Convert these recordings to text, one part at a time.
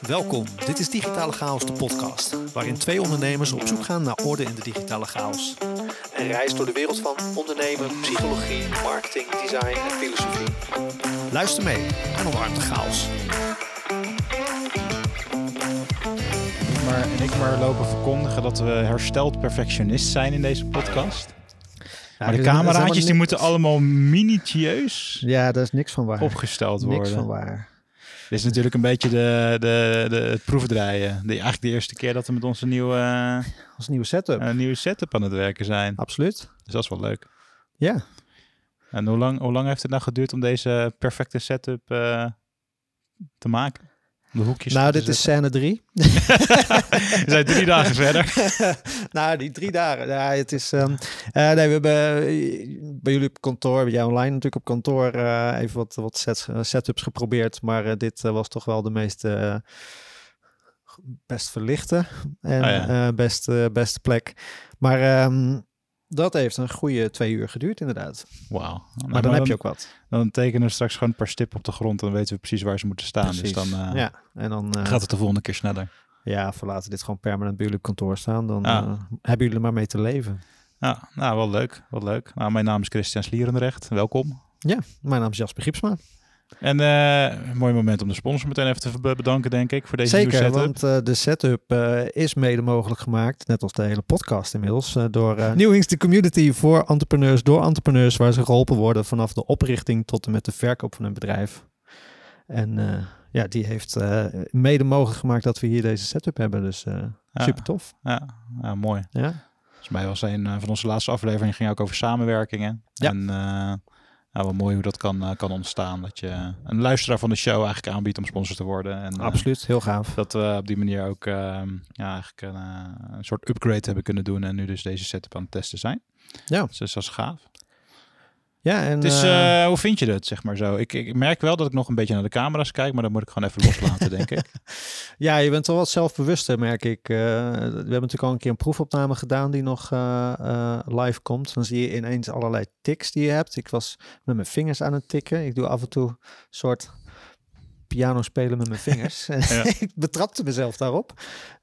Welkom, dit is Digitale Chaos, de podcast, waarin twee ondernemers op zoek gaan naar orde in de digitale chaos. Een reis door de wereld van ondernemen, psychologie, marketing, design en filosofie. Luister mee en omarm de chaos. maar, en ik maar lopen verkondigen dat we hersteld perfectionist zijn in deze podcast. maar de cameraatjes die moeten allemaal minutieus Ja, daar is niks van waar. opgesteld worden. Niks van waar. Dit is natuurlijk een beetje de, de, de, het proefdraaien. De, eigenlijk de eerste keer dat we met onze nieuwe, Als nieuwe setup. eh, nieuwe setup aan het werken zijn. Absoluut. Dus dat is wel leuk. Ja. En hoe lang, hoe lang heeft het nou geduurd om deze perfecte setup eh, te maken? De hoekjes Nou, dit is scène drie. We zijn drie dagen verder. nou, die drie dagen. Ja, het is. eh, nee, we hebben eh, bij jullie op kantoor, bij jou online natuurlijk op kantoor, eh, even wat, wat sets, setups geprobeerd. Maar dit was toch wel de meest. eh, best verlichte en Oh ja. best, beste plek. Maar ehm, dat heeft een goede twee uur geduurd, inderdaad. Wauw. Nou, Maar dan heb je ook wat. Dan tekenen we straks gewoon een paar stippen op de grond. En dan weten we precies waar ze moeten staan. Dus Precies. dan eh, ja, en dan eh, gaat het de volgende keer sneller. Ja, we laten dit gewoon permanent bij jullie kantoor staan. Dan Ja. eh, hebben jullie er maar mee te leven. Ja, nou, wel leuk. Wel leuk. Nou, mijn naam is Christian Slierenrecht. Welkom. Ja, mijn naam is Jasper Giepsma. En eh, een mooi moment om de sponsor meteen even te be- bedanken, denk ik, voor deze nieuwe Zeker, setup. want eh, de setup eh, is mede mogelijk gemaakt, net als de hele podcast inmiddels, eh, door eh Nieuwings de Community voor entrepreneurs, door entrepreneurs, waar ze geholpen worden vanaf de oprichting tot en met de verkoop van hun bedrijf. En eh, ja, die heeft eh, mede mogelijk gemaakt dat we hier deze setup hebben. Dus eh, Ja. super tof. Ja, ja, mooi. Ja. Volgens mij was een eh, van onze laatste afleveringen ging ook over samenwerkingen. Ja. En ja, wel mooi hoe dat kan, eh, kan ontstaan. Dat je een luisteraar van de show eigenlijk aanbiedt om sponsor te worden. En, eh, Absoluut, heel gaaf. Dat we op die manier ook ehm, ja, eigenlijk een, eh, een soort upgrade hebben kunnen doen. En nu dus deze setup aan het testen zijn. Ja. Dus dat is gaaf. Ja, en Dus eh, eh, hoe vind je dat, zeg maar zo? Ik, ik merk wel dat ik nog een beetje naar de camera's kijk, maar dat moet ik gewoon even loslaten, denk ik. Ja, je bent wel wat zelfbewuster, merk ik. Eh, we hebben natuurlijk al een keer een proefopname gedaan die nog live komt. Dan zie je ineens allerlei tics die je hebt. Ik was met mijn vingers aan het tikken. Ik doe af en toe een soort piano spelen met mijn vingers. Ja. ik betrapte mezelf daarop.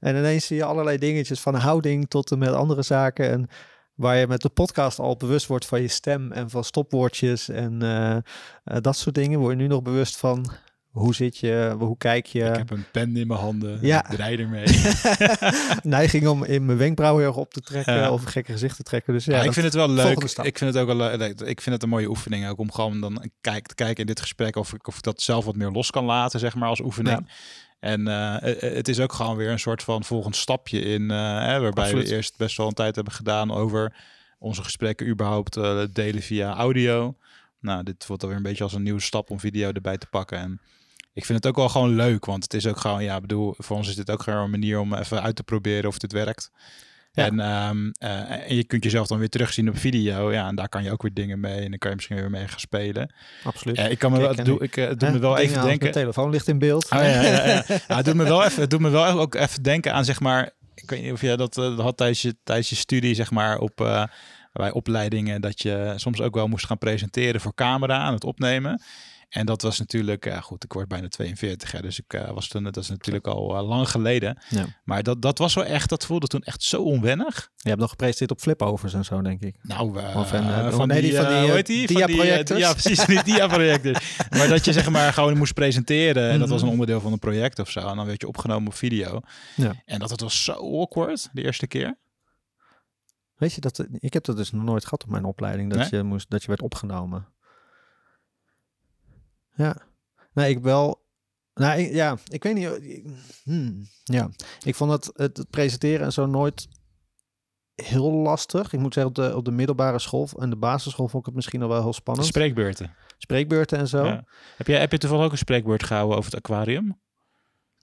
En ineens zie je allerlei dingetjes van houding tot en met andere zaken. En waar je met de podcast al bewust wordt van je stem en van stopwoordjes en eh, eh, dat soort dingen. Word je nu nog bewust van hoe zit je, hoe kijk je. Ik heb een pen in mijn handen. Ja. Ik draai ermee. neiging om in mijn wenkbrauwen heel erg op te trekken Ja. of een gekke gezicht te trekken. Dus ja, Ja, ik dat- vind het wel leuk. Ik vind het ook wel le- leuk. Ik vind het een mooie oefening ook om gewoon dan kijk, te kijken in dit gesprek of ik, of ik dat zelf wat meer los kan laten, zeg maar, als oefening. En eh, eh, het is ook gewoon weer een soort van volgend stapje in, eh, hè, waarbij Absoluut. we eerst best wel een tijd hebben gedaan over onze gesprekken überhaupt delen via audio. Nou, dit wordt alweer een beetje als een nieuwe stap om video erbij te pakken. En ik vind het ook wel gewoon leuk, want het is ook gewoon, ja, ik bedoel, voor ons is dit ook gewoon een manier om even uit te proberen of dit werkt. Ja. En, ehm, eh, en je kunt jezelf dan weer terugzien op video. Ja, en daar kan je ook weer dingen mee. En dan kan je misschien weer mee gaan spelen. absoluut. Ja, ik kan me Kijk, wel, doe, ik, eh, Hè, me wel even denken. Mijn telefoon ligt in beeld. Oh, ja, ja, ja, het doet me wel even, het doet me wel ook even denken aan zeg maar. Ik weet niet of jij dat eh, had tijdens je, tijdens je studie, zeg maar, op bij opleidingen, dat je soms ook wel moest gaan presenteren voor camera aan het opnemen. En dat was natuurlijk, ja goed, ik word bijna 42, hè, dus ik eh, was toen, dat is natuurlijk al eh, lang geleden. Ja. Maar dat, dat was wel echt, dat voelde toen echt zo onwennig. Je hebt nog gepresenteerd op flipovers en zo, denk ik. Nou, eh, Of een, eh, van, nee, die, van eh, die, hoe eh, die? Van die, eh, dia-projectors. Ja, precies, die dia-projectors. maar dat je zeg maar gewoon moest presenteren en dat was een Mhm. onderdeel van een project of zo. En dan werd je opgenomen op video. Ja. En dat het was zo awkward de eerste keer. Weet je, dat, ik heb dat dus nog nooit gehad op mijn opleiding, dat, Nee? je, moest, dat je werd opgenomen. Ja. Nee, ik wel... Nou, ik- ja, ik weet niet... ik- hmm, ja, ik vond het, het, het presenteren en zo nooit heel lastig. Ik moet zeggen, op de, op de middelbare school en de basisschool vond ik het misschien al wel heel spannend. spreekbeurten. Spreekbeurten en zo. Ja. Heb, jij, heb je toevallig ook een spreekbeurt gehouden over het aquarium?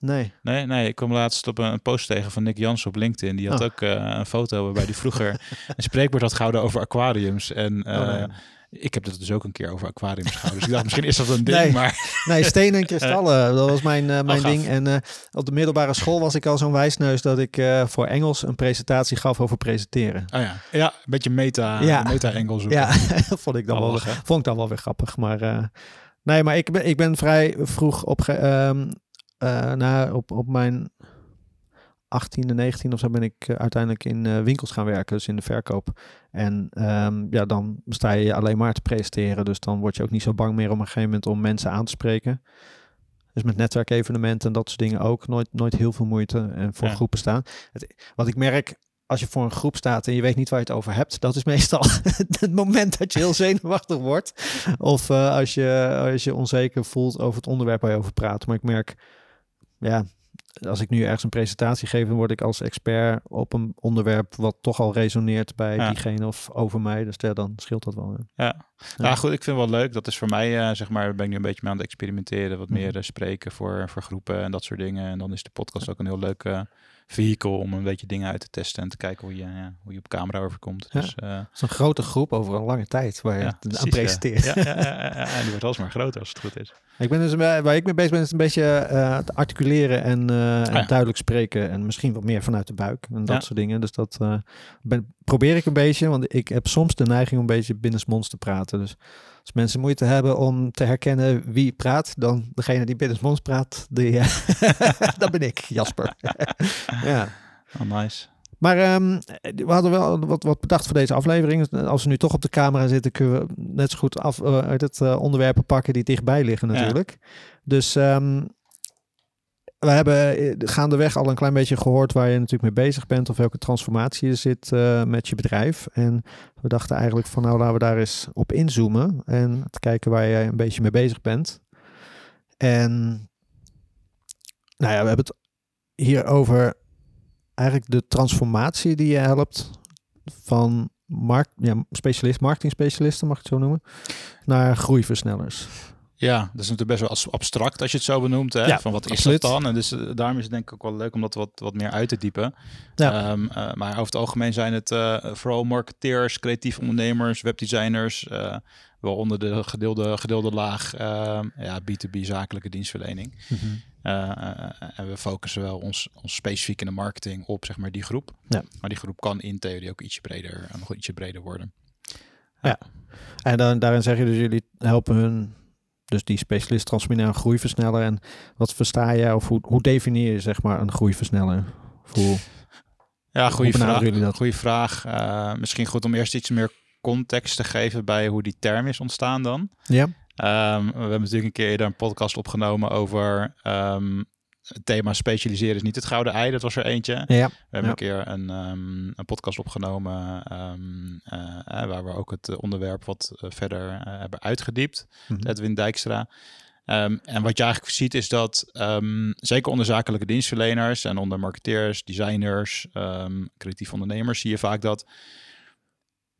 Nee. Nee, nee, ik kwam laatst op een, een post tegen van Nick Jansen op LinkedIn. Die had Oh. ook eh, een foto waarbij hij vroeger een spreekbeurt had gehouden over aquariums. En eh, Oh, nee. ik heb dat dus ook een keer over aquariums gehouden. Dus ik dacht, misschien is dat een ding, Nee. maar... Nee, stenen en kristallen. Dat was mijn, eh, mijn gaaf. ding. En eh, op de middelbare school was ik al zo'n wijsneus dat ik eh, voor Engels een presentatie gaf over presenteren. Oh ja, ja een beetje meta, Ja. meta-angle zoeken. Ja, dat vond ik dan wel, vond ik dan wel weer grappig. Maar eh, nee, maar ik ben, ik ben vrij vroeg op. ge- nou, op, op mijn 18e, 19 of zo ben ik eh, uiteindelijk in eh, winkels gaan werken, dus in de verkoop. En ehm, ja, dan sta je alleen maar te presenteren, dus dan word je ook niet zo bang meer op een gegeven moment om mensen aan te spreken. Dus met netwerkevenementen en dat soort dingen ook nooit, nooit heel veel moeite en voor Ja. groepen staan. Het, wat ik merk, als je voor een groep staat en je weet niet waar je het over hebt, dat is meestal het moment dat je heel zenuwachtig wordt. Of als, je, als je onzeker voelt over het onderwerp waar je over praat. Maar ik merk, ja, als ik nu ergens een presentatie geef, dan word ik als expert op een onderwerp wat toch al resoneert bij Ja. diegene of over mij. Dus ja, dan scheelt dat wel. ja. Ja. Nou goed, ik vind het wel leuk. Dat is voor mij, eh, zeg maar, ben ik nu een beetje mee aan het experimenteren. Wat meer eh, spreken voor, voor groepen en dat soort dingen. En dan is de podcast ook een heel leuk eh vehikel om een beetje dingen uit te testen en te kijken hoe je, ja, hoe je op camera overkomt. Ja. Dus, eh, Het is een grote groep over een lange tijd waar je ja, aan presenteert. Ja. Ja, ja, ja, ja, en die wordt alsmaar groter als het goed is. Ik ben dus be- waar ik mee bezig ben, is een beetje eh, te articuleren en, eh, en Ah, duidelijk spreken. En misschien wat meer vanuit de buik en dat soort dingen. Dus dat eh, ben, probeer ik een beetje, want ik heb soms de neiging om een beetje binnensmonds te praten. Dus als mensen moeite hebben om te herkennen wie praat, dan degene die binnensmonds praat, die, eh, dat ben ik, Jasper. ja. Oh, nice. Maar ehm, we hadden wel wat, wat bedacht voor deze aflevering. Als we nu toch op de camera zitten, kunnen we net zo goed af, eh, uit het eh, onderwerpen pakken die dichtbij liggen Ja. natuurlijk. Dus ehm, we hebben eh, gaandeweg al een klein beetje gehoord waar je natuurlijk mee bezig bent of welke transformatie je zit eh, met je bedrijf. En we dachten eigenlijk van nou laten we daar eens op inzoomen en te kijken waar jij een beetje mee bezig bent. En nou ja, we hebben het hier over eigenlijk de transformatie die je helpt van markt, ja, specialist, marketing specialisten mag ik het zo noemen, naar groeiversnellers. Ja, dat is natuurlijk best wel abstract als je het zo benoemt. Hè? Ja, van wat is dat dan? En dus eh, daarom is het denk ik ook wel leuk om dat wat, wat meer uit te diepen. Ja. Ehm, eh, maar over het algemeen zijn het eh, vooral marketeers, creatieve ondernemers, webdesigners. eh waaronder de gedeelde, gedeelde laag ehm, ja, B2B zakelijke dienstverlening. Eh, en we focussen wel ons, ons specifiek in de marketing op zeg maar, die groep. Ja. Maar die groep kan in theorie ook ietsje breder, nog ietsje breder worden. En dan, daarin zeg je dus jullie helpen hun, dus die specialist naar een groeiversneller. En wat versta jij of hoe, hoe definieer je zeg maar een groeiversneller? Hoe, Ja, goede vraag. jullie dat? Goeie vraag. Eh, misschien goed om eerst iets meer context te geven bij hoe die term is ontstaan dan. ja, Ehm, we hebben natuurlijk een keer eerder een podcast opgenomen over ehm, het thema specialiseren is niet het gouden ei. Dat was er eentje. ja, We hebben een keer een, ehm, een podcast opgenomen ehm, eh, eh, waar we ook het onderwerp wat eh, verder hebben uitgediept. Mhm. Edwin Dijkstra. Ehm, en wat je eigenlijk ziet is dat zeker onder zakelijke dienstverleners en onder marketeers, designers, creatieve ondernemers zie je vaak dat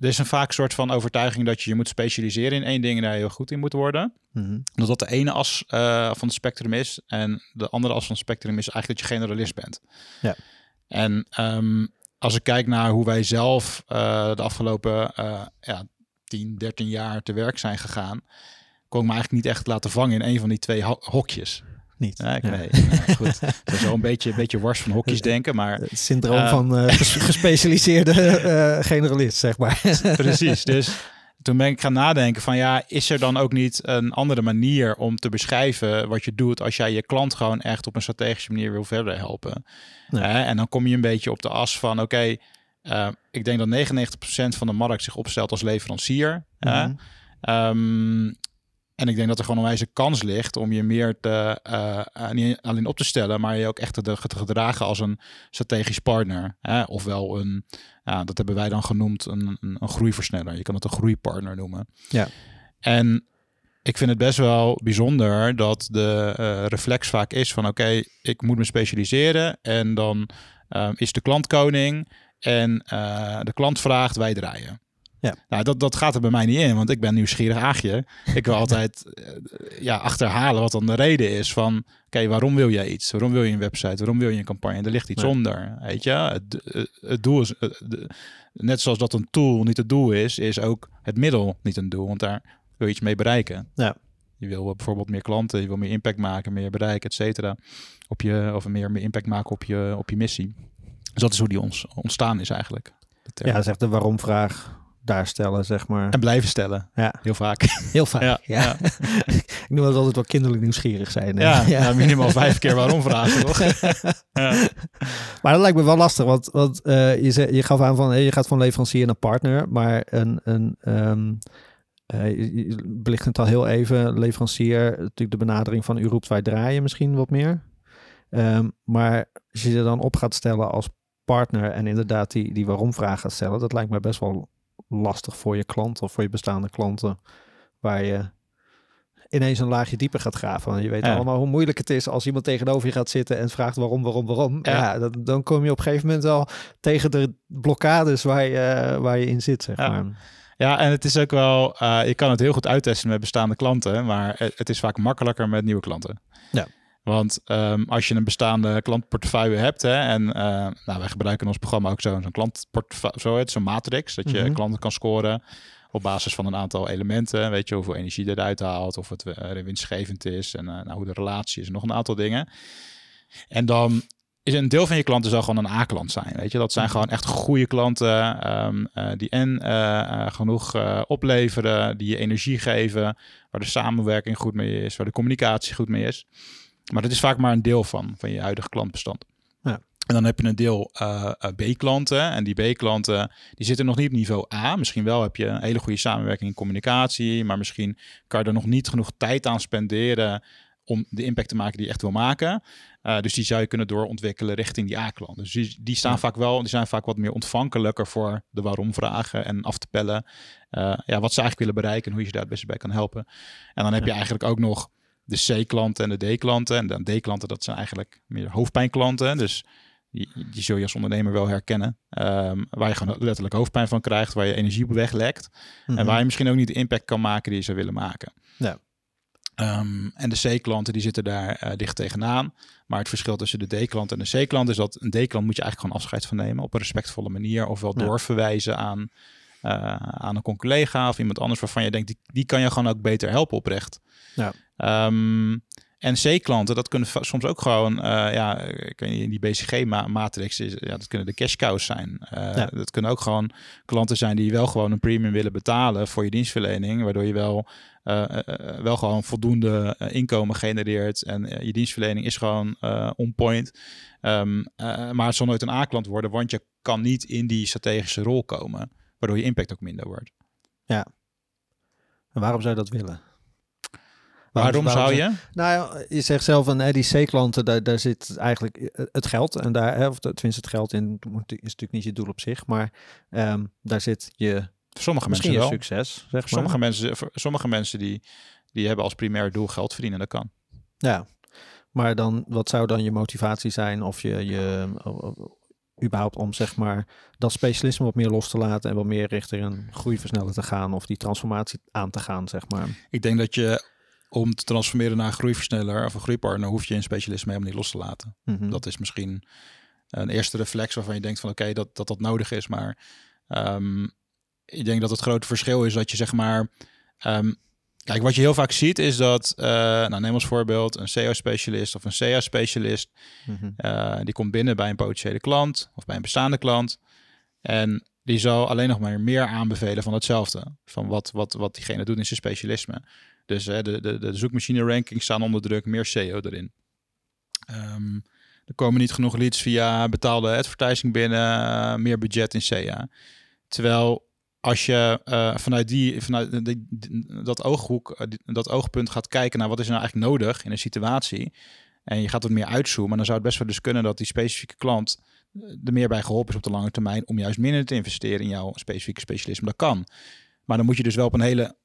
er is een vaak soort van overtuiging dat je je moet specialiseren in één ding en daar heel goed in moet worden. Mhm. Dat dat de ene as eh, van het spectrum is. En de andere as van het spectrum is eigenlijk dat je generalist bent. Ja. En ehm, als ik kijk naar hoe wij zelf eh, de afgelopen eh, ja, 10, 13 jaar te werk zijn gegaan, kon ik me eigenlijk niet echt laten vangen in een van die twee ho- hokjes. Niet. Nee, ik- Ja. nee, nee, goed. Wel een beetje, een beetje wars van hokjes denken, maar Het syndroom Eh, van eh, ges- gespecialiseerde eh, generalist, zeg maar. Precies. Dus toen ben ik gaan nadenken van ja, is er dan ook niet een andere manier om te beschrijven wat je doet als jij je klant gewoon echt op een strategische manier wil verder helpen? Nee. En dan kom je een beetje op de as van oké, eh, ik denk dat 99% van de markt zich opstelt als leverancier. Mhm. Ehm, en ik denk dat er gewoon een wijze kans ligt om je meer te, eh, niet alleen op te stellen, maar je ook echt te, te gedragen als een strategisch partner. Hè? Ofwel een, ja, dat hebben wij dan genoemd, een, een, een groeiversneller. Je kan het een groeipartner noemen. Ja. En ik vind het best wel bijzonder dat de eh, reflex vaak is van oké, ik moet me specialiseren en dan is de klant koning en de klant vraagt, wij draaien. Ja. Nou, dat, dat gaat er bij mij niet in, want ik ben nieuwsgierig aagje. Ik wil altijd eh, ja, achterhalen wat dan de reden is van... Oké, waarom wil jij iets? Waarom wil je een website? Waarom wil je een campagne? Er ligt iets Nee. onder, weet je? Het, het, het doel is... eh, net zoals dat een tool niet het doel is, is ook het middel niet een doel. Want daar wil je iets mee bereiken. Ja. Je wil eh, bijvoorbeeld meer klanten, je wil meer impact maken, meer bereik, et cetera. Op je, of meer, meer impact maken op je, op je missie. Dus dat is hoe die ons ontstaan is eigenlijk. Ja, dat is echt de waarom-vraag daar stellen, zeg maar. En blijven stellen. Ja. Heel vaak. Heel vaak. Ja. Ja, ja. ik noem het altijd wel kinderlijk nieuwsgierig zijn. Ja, ja. minimaal vijf keer waarom vragen, toch? ja. Maar dat lijkt me wel lastig, want, want eh, je, ze- je gaf aan van hey, je gaat van leverancier naar partner, maar een, een ehm, eh, je- je belicht het al heel even, leverancier, natuurlijk de benadering van u roept wij draaien misschien wat meer. Ehm, maar als je je dan op gaat stellen als partner en inderdaad die, die waarom vraag gaat stellen, dat lijkt me best wel lastig voor je klanten of voor je bestaande klanten, waar je ineens een laagje dieper gaat graven. Want je weet Ja. allemaal hoe moeilijk het is als iemand tegenover je gaat zitten en vraagt waarom, waarom, waarom. Ja, Ja. dan, dan kom je op een gegeven moment wel tegen de blokkades waar je, waar je in zit, zeg Ja. maar. Ja, en het is ook wel, eh, je kan het heel goed uittesten met bestaande klanten, maar het, het is vaak makkelijker met nieuwe klanten. Ja. Want ehm, als je een bestaande klantportefeuille hebt, hè, en eh, nou, wij gebruiken in ons programma ook zo- zo'n klantportefeuille, zo heet zo'n matrix, dat je Mhm. klanten kan scoren op basis van een aantal elementen. Weet je hoeveel energie eruit haalt, of het eh, winstgevend is en eh, nou, hoe de relatie is, nog een aantal dingen. En dan is een deel van je klanten zal gewoon een A-klant zijn. Weet je, dat zijn gewoon echt goede klanten ehm, eh, die en genoeg opleveren, die je energie geven, waar de samenwerking goed mee is, waar de communicatie goed mee is. Maar dat is vaak maar een deel van, van je huidige klantbestand. Ja. En dan heb je een deel eh, eh, B-klanten. En die B-klanten die zitten nog niet op niveau A. Misschien wel heb je een hele goede samenwerking in communicatie. Maar misschien kan je er nog niet genoeg tijd aan spenderen om de impact te maken die je echt wil maken. Eh, dus die zou je kunnen doorontwikkelen richting die A-klant. Dus die, die staan Ja. vaak wel, die zijn vaak wat meer ontvankelijker voor de waarom-vragen en af te pellen. ja, wat ze eigenlijk willen bereiken en hoe je ze daar het beste bij kan helpen. En dan heb je Ja. eigenlijk ook nog de C-klanten en de D-klanten. En de D-klanten, dat zijn eigenlijk meer hoofdpijnklanten. Dus die, die zul je als ondernemer wel herkennen. Ehm, waar je gewoon letterlijk hoofdpijn van krijgt, waar je energie op weglekt. En Mhm. waar je misschien ook niet de impact kan maken die je zou willen maken. Ja. Ehm, en de C-klanten die zitten daar eh, dicht tegenaan. Maar het verschil tussen de D-klant en de C-klant is dat een D-klant moet je eigenlijk gewoon afscheid van nemen op een respectvolle manier. Ofwel Ja. doorverwijzen aan, eh, aan een collega of iemand anders waarvan je denkt, die, die kan je gewoon ook beter helpen oprecht. Ja. Ehm, en C-klanten, dat kunnen soms ook gewoon, eh, ja, ik weet niet, die BCG-matrix, ja, dat kunnen de cash cows zijn. Eh, Ja. Dat kunnen ook gewoon klanten zijn die wel gewoon een premium willen betalen voor je dienstverlening, waardoor je wel, eh, wel gewoon voldoende inkomen genereert en je dienstverlening is gewoon on point. Ehm, eh, maar het zal nooit een A-klant worden, want je kan niet in die strategische rol komen, waardoor je impact ook minder wordt. En waarom zou je dat willen? Waarom, zou je? Nou je zegt zelf van hè, die C-klanten, daar, daar zit eigenlijk het geld. En daar, hè, of tenminste het geld in, moet- is natuurlijk niet je doel op zich. Maar ehm, daar zit je sommige misschien mensen wel. succes, zeg maar. Sommige mensen, sommige mensen die, die hebben als primair doel geld verdienen, dat kan. Ja, maar dan, wat zou dan je motivatie zijn of je, je überhaupt om zeg maar dat specialisme wat meer los te laten en wat meer richting een groeiversneller te gaan of die transformatie aan te gaan, zeg maar. Ik denk dat je om te transformeren naar een groeiversneller of een groeipartner, hoef je een specialist mee om niet los te laten. Mhm. Dat is misschien een eerste reflex waarvan je denkt van oké, dat, dat dat nodig is. Maar ehm, ik denk dat het grote verschil is dat je zeg maar... ehm, kijk, wat je heel vaak ziet is dat, eh, nou neem als voorbeeld een SEO-specialist of een CA-specialist. Mhm. Eh, die komt binnen bij een potentiële klant of bij een bestaande klant. En die zal alleen nog maar meer aanbevelen van hetzelfde. Van wat, wat, wat diegene doet in zijn specialisme. Dus hè, de, de, de zoekmachine rankings staan onder druk, meer SEO erin. Ehm, er komen niet genoeg leads via betaalde advertising binnen, eh, meer budget in SEA. Terwijl als je eh, vanuit, die, vanuit dat, ooghoek, eh, dat oogpunt gaat kijken naar wat is nou eigenlijk nodig in een situatie. En je gaat wat meer uitzoomen. Dan zou het best wel dus kunnen dat die specifieke klant er meer bij geholpen is op de lange termijn om juist minder te investeren in jouw specifieke specialisme. Dat kan. Maar dan moet je dus wel op een hele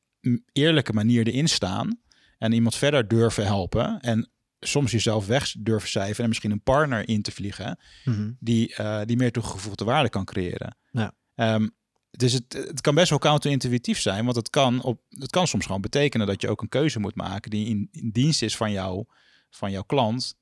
eerlijke manier erin staan en iemand verder durven helpen. En soms jezelf weg durven cijferen en misschien een partner in te vliegen Mhm. die, eh, die meer toegevoegde waarde kan creëren. Ja. Ehm, dus het, het kan best wel counterintuïtief zijn, want het kan, op, het kan soms gewoon betekenen dat je ook een keuze moet maken die in, in dienst is van, jou, van jouw klant,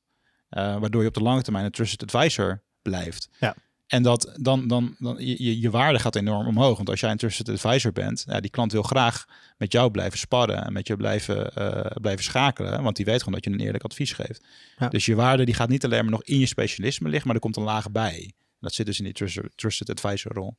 eh, waardoor je op de lange termijn een trusted advisor blijft. Ja. En dat dan, dan, dan je, je- waarde gaat enorm omhoog. Want als jij een trusted advisor bent, ja, die klant wil graag met jou blijven sparren en met je blijven, eh, blijven schakelen. Want die weet gewoon dat je een eerlijk advies geeft. Ja. Dus je waarde die gaat niet alleen maar nog in je specialisme liggen, maar er komt een laag bij. Dat zit dus in die trusted, trusted advisor rol.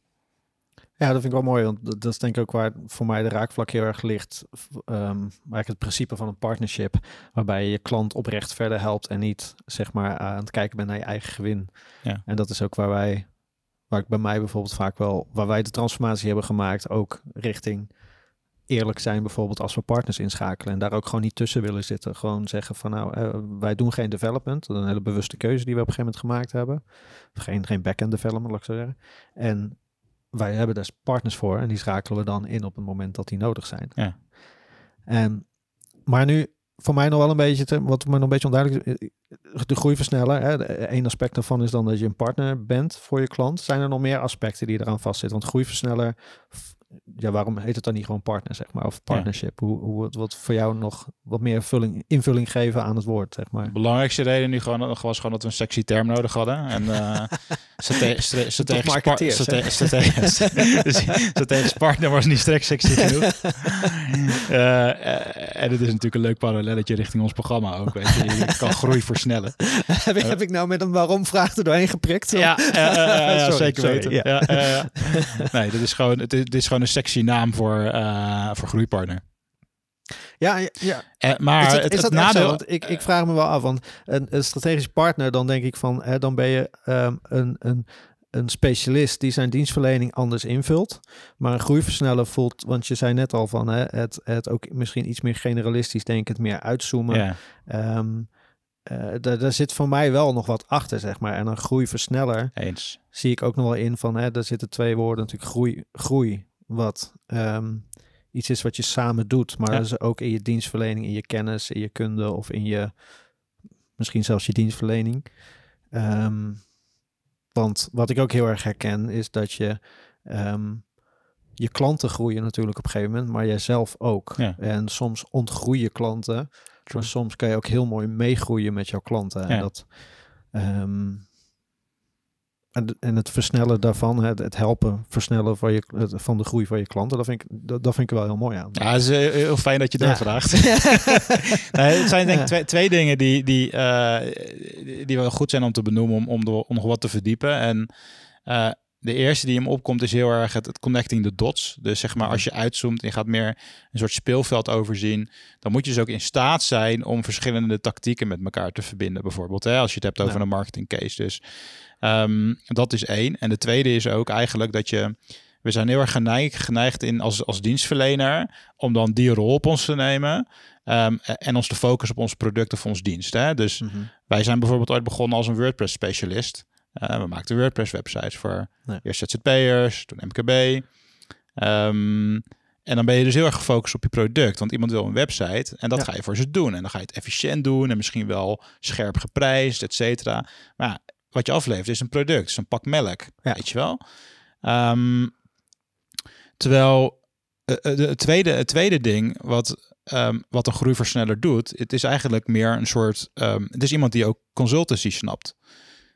Ja, dat vind ik wel mooi, want dat dat is denk ik ook waar voor mij de raakvlak heel erg ligt. V- ehm, eigenlijk het principe van een partnership, waarbij je je klant oprecht verder helpt en niet zeg maar aan het kijken bent naar je eigen gewin. Ja. En dat is ook waar wij, waar ik bij mij bijvoorbeeld vaak wel, waar wij de transformatie hebben gemaakt, ook richting eerlijk zijn bijvoorbeeld als we partners inschakelen en daar ook gewoon niet tussen willen zitten. Gewoon zeggen van nou, eh, wij doen geen development. Dat is een hele bewuste keuze die we op een gegeven moment gemaakt hebben. Geen, geen back-end development, laat ik zo zeggen. En wij hebben daar partners voor en die schakelen we dan in op het moment dat die nodig zijn. Ja. En, maar nu, voor mij nog wel een beetje, te, wat me nog een beetje onduidelijk is, eh, de groeiversneller. Hè, de- Eén aspect daarvan is dan dat je een partner bent voor je klant. Zijn er nog meer aspecten die eraan vastzitten? Want groeiversneller, ja, waarom heet het dan niet gewoon partner, zeg maar, of partnership? Hoe, hoe het wat voor jou nog wat meer vulling, invulling geven aan het woord, zeg maar. De belangrijkste reden nu gewoon, was gewoon dat we een sexy term nodig hadden. En eh stra- strategisch, partner was niet straks sexy genoeg. Eh, eh, en het is natuurlijk een leuk parallelletje richting ons programma ook. Weet je. je kan groei versnellen. heb, ik, heb ik nou met een waarom-vraag er doorheen geprikt? Ja, eh, eh, eh, Sorry, zeker sorry, weten. ja. Eh, nee, dit is, gewoon, het is, dit is gewoon een sexy naam voor, eh, voor groeipartner. ja, ja. Eh, maar is dat, het, is het dat zo? nadeel... Want ik, ik vraag me wel af, want een, een strategisch partner, dan denk ik van, hè, dan ben je ehm, een, een, een specialist die zijn dienstverlening anders invult. Maar een groeiversneller voelt, want je zei net al van, hè, het, het ook misschien iets meer generalistisch denkend, meer uitzoomen. ja. Ehm, eh, daar, daar zit voor mij wel nog wat achter, zeg maar. En een groeiversneller Eens. zie ik ook nog wel in van, hè, daar zitten twee woorden natuurlijk, groei, groei wat ehm, iets is wat je samen doet, maar Ja. dat is ook in je dienstverlening, in je kennis, in je kunde of in je, misschien zelfs je dienstverlening. Ehm, want wat ik ook heel erg herken is dat je ehm, je klanten groeien natuurlijk op een gegeven moment, maar jijzelf ook. Ja. En soms ontgroeien klanten, True. maar soms kan je ook heel mooi meegroeien met jouw klanten. En Ja. dat ehm, en, het versnellen daarvan, het, het helpen versnellen van, je, van de groei van je klanten, dat vind ik, dat, dat vind ik wel heel mooi aan. Ja, het is eh, heel fijn dat je Ja. vraagt. nee, het zijn denk ik twee, twee dingen die, die, eh, die- wel goed zijn om te benoemen, om, om, de- om nog wat te verdiepen. En eh, de eerste die hem opkomt is heel erg het, het connecting the dots. Dus zeg maar, als je uitzoomt en je gaat meer een soort speelveld overzien, dan moet je dus ook in staat zijn om verschillende tactieken met elkaar te verbinden. Bijvoorbeeld, hè, als je het hebt over Ja. een marketing case. Dus ehm, dat is één. En de tweede is ook eigenlijk dat je we zijn heel erg geneigd, geneigd in als, als dienstverlener om dan die rol op ons te nemen ehm, en ons te focussen op ons product of ons dienst. Hè? Dus Mhm. wij zijn bijvoorbeeld ooit begonnen als een WordPress specialist. Eh, we maakten WordPress websites voor Nee. eerst ZZP'ers, toen MKB. Ehm, en dan ben je dus heel erg gefocust op je product. Want iemand wil een website en dat Ja. ga je voor ze doen. En dan ga je het efficiënt doen en misschien wel scherp geprijsd, et cetera. Maar wat je aflevert is een product, is een pak melk, Ja. weet je wel. Ehm, terwijl eh, eh, het, tweede, het tweede ding wat, ehm, wat een groeiversneller doet, het is eigenlijk meer een soort, ehm, het is iemand die ook consultancy snapt.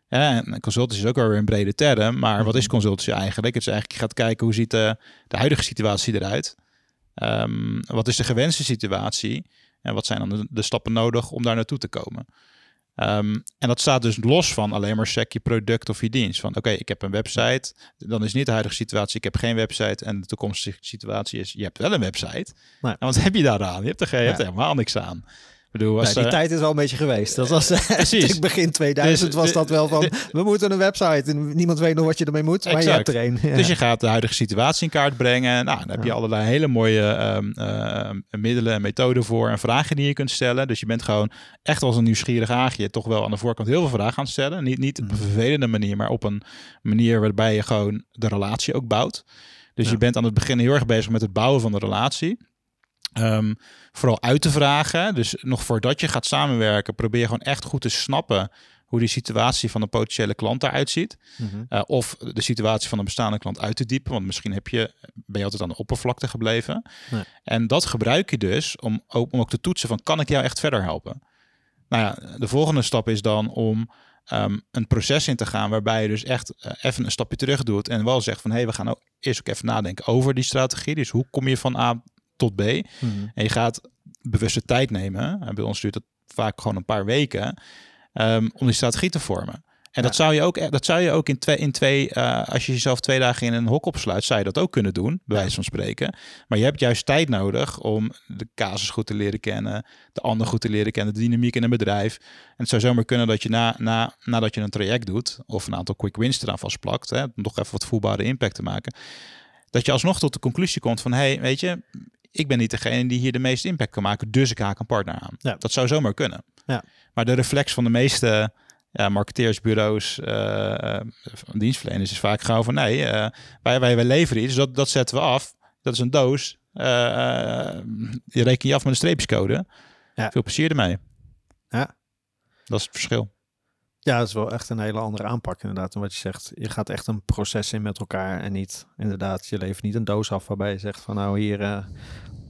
Ja, en consultancy is ook wel weer een brede term, maar wat is consultancy eigenlijk? Het is eigenlijk, je gaat kijken hoe ziet de, de huidige situatie eruit? Wat is de gewenste situatie? En wat zijn dan de, de stappen nodig om daar naartoe te komen? Ehm, en dat staat dus los van alleen maar sec je product of je dienst. Van oké, ik heb een website. Dan is niet de huidige situatie, ik heb geen website. En de toekomstige situatie is, je hebt wel een website. Nee. En wat heb je daaraan? Je hebt er, geen, je hebt er helemaal niks aan. Ik bedoel, als, die eh, tijd is al een beetje geweest. Dat was precies. in begin 2000 Dus, was de- dat wel van, de- we moeten een website en niemand weet nog wat je ermee moet, maar je hebt er een. Ja. Dus je gaat de huidige situatie in kaart brengen. Nou, dan heb je Ja. allerlei hele mooie ehm, ehm, middelen en methoden voor en vragen die je kunt stellen. Dus je bent gewoon echt als een nieuwsgierig aagje toch wel aan de voorkant heel veel vragen aan het stellen. Niet, niet op een Mhm. vervelende manier, maar op een manier waarbij je gewoon de relatie ook bouwt. Dus Ja. je bent aan het begin heel erg bezig met het bouwen van de relatie. Ehm, vooral uit te vragen. Dus nog voordat je gaat samenwerken, probeer gewoon echt goed te snappen hoe die situatie van een potentiële klant eruit ziet. Mhm. Uh, of de situatie van een bestaande klant uit te diepen. Want misschien heb je, ben je altijd aan de oppervlakte gebleven. Nee. En dat gebruik je dus om ook, om ook te toetsen van kan ik jou echt verder helpen? Nou ja, de volgende stap is dan om ehm, een proces in te gaan waarbij je dus echt eh, even een stapje terug doet en wel zegt van hé, hey, we gaan ook eerst ook even nadenken over die strategie. Dus hoe kom je van A tot B? Mhm. En je gaat bewuste tijd nemen. En bij ons duurt het vaak gewoon een paar weken. ehm, om die strategie te vormen. En dat zou je ook, dat zou je ook in twee, in twee eh, als je jezelf twee dagen in een hok opsluit, zou je dat ook kunnen doen, bij wijze van spreken. Maar je hebt juist tijd nodig om de casus goed te leren kennen, de ander goed te leren kennen, de dynamiek in een bedrijf. En het zou zomaar kunnen dat je na, na, nadat je een traject doet, of een aantal quick wins eraan vastplakt, hè, om nog even wat voelbare impact te maken, dat je alsnog tot de conclusie komt van, hey, weet je, ik ben niet degene die hier de meeste impact kan maken, dus ik haak een partner aan. Ja. Dat zou zomaar kunnen. Ja. Maar de reflex van de meeste ja, marketeersbureaus, uh, dienstverleners is vaak gewoon van nee, uh, wij, wij, wij leveren iets, dat, dat zetten we af. Dat is een doos. Uh, je reken je af met een streepjescode. Ja. Veel plezier ermee. Ja. Dat is het verschil. Ja, dat is wel echt een hele andere aanpak inderdaad. En wat je zegt, je gaat echt een proces in met elkaar en niet inderdaad, je levert niet een doos af waarbij je zegt van nou hier uh,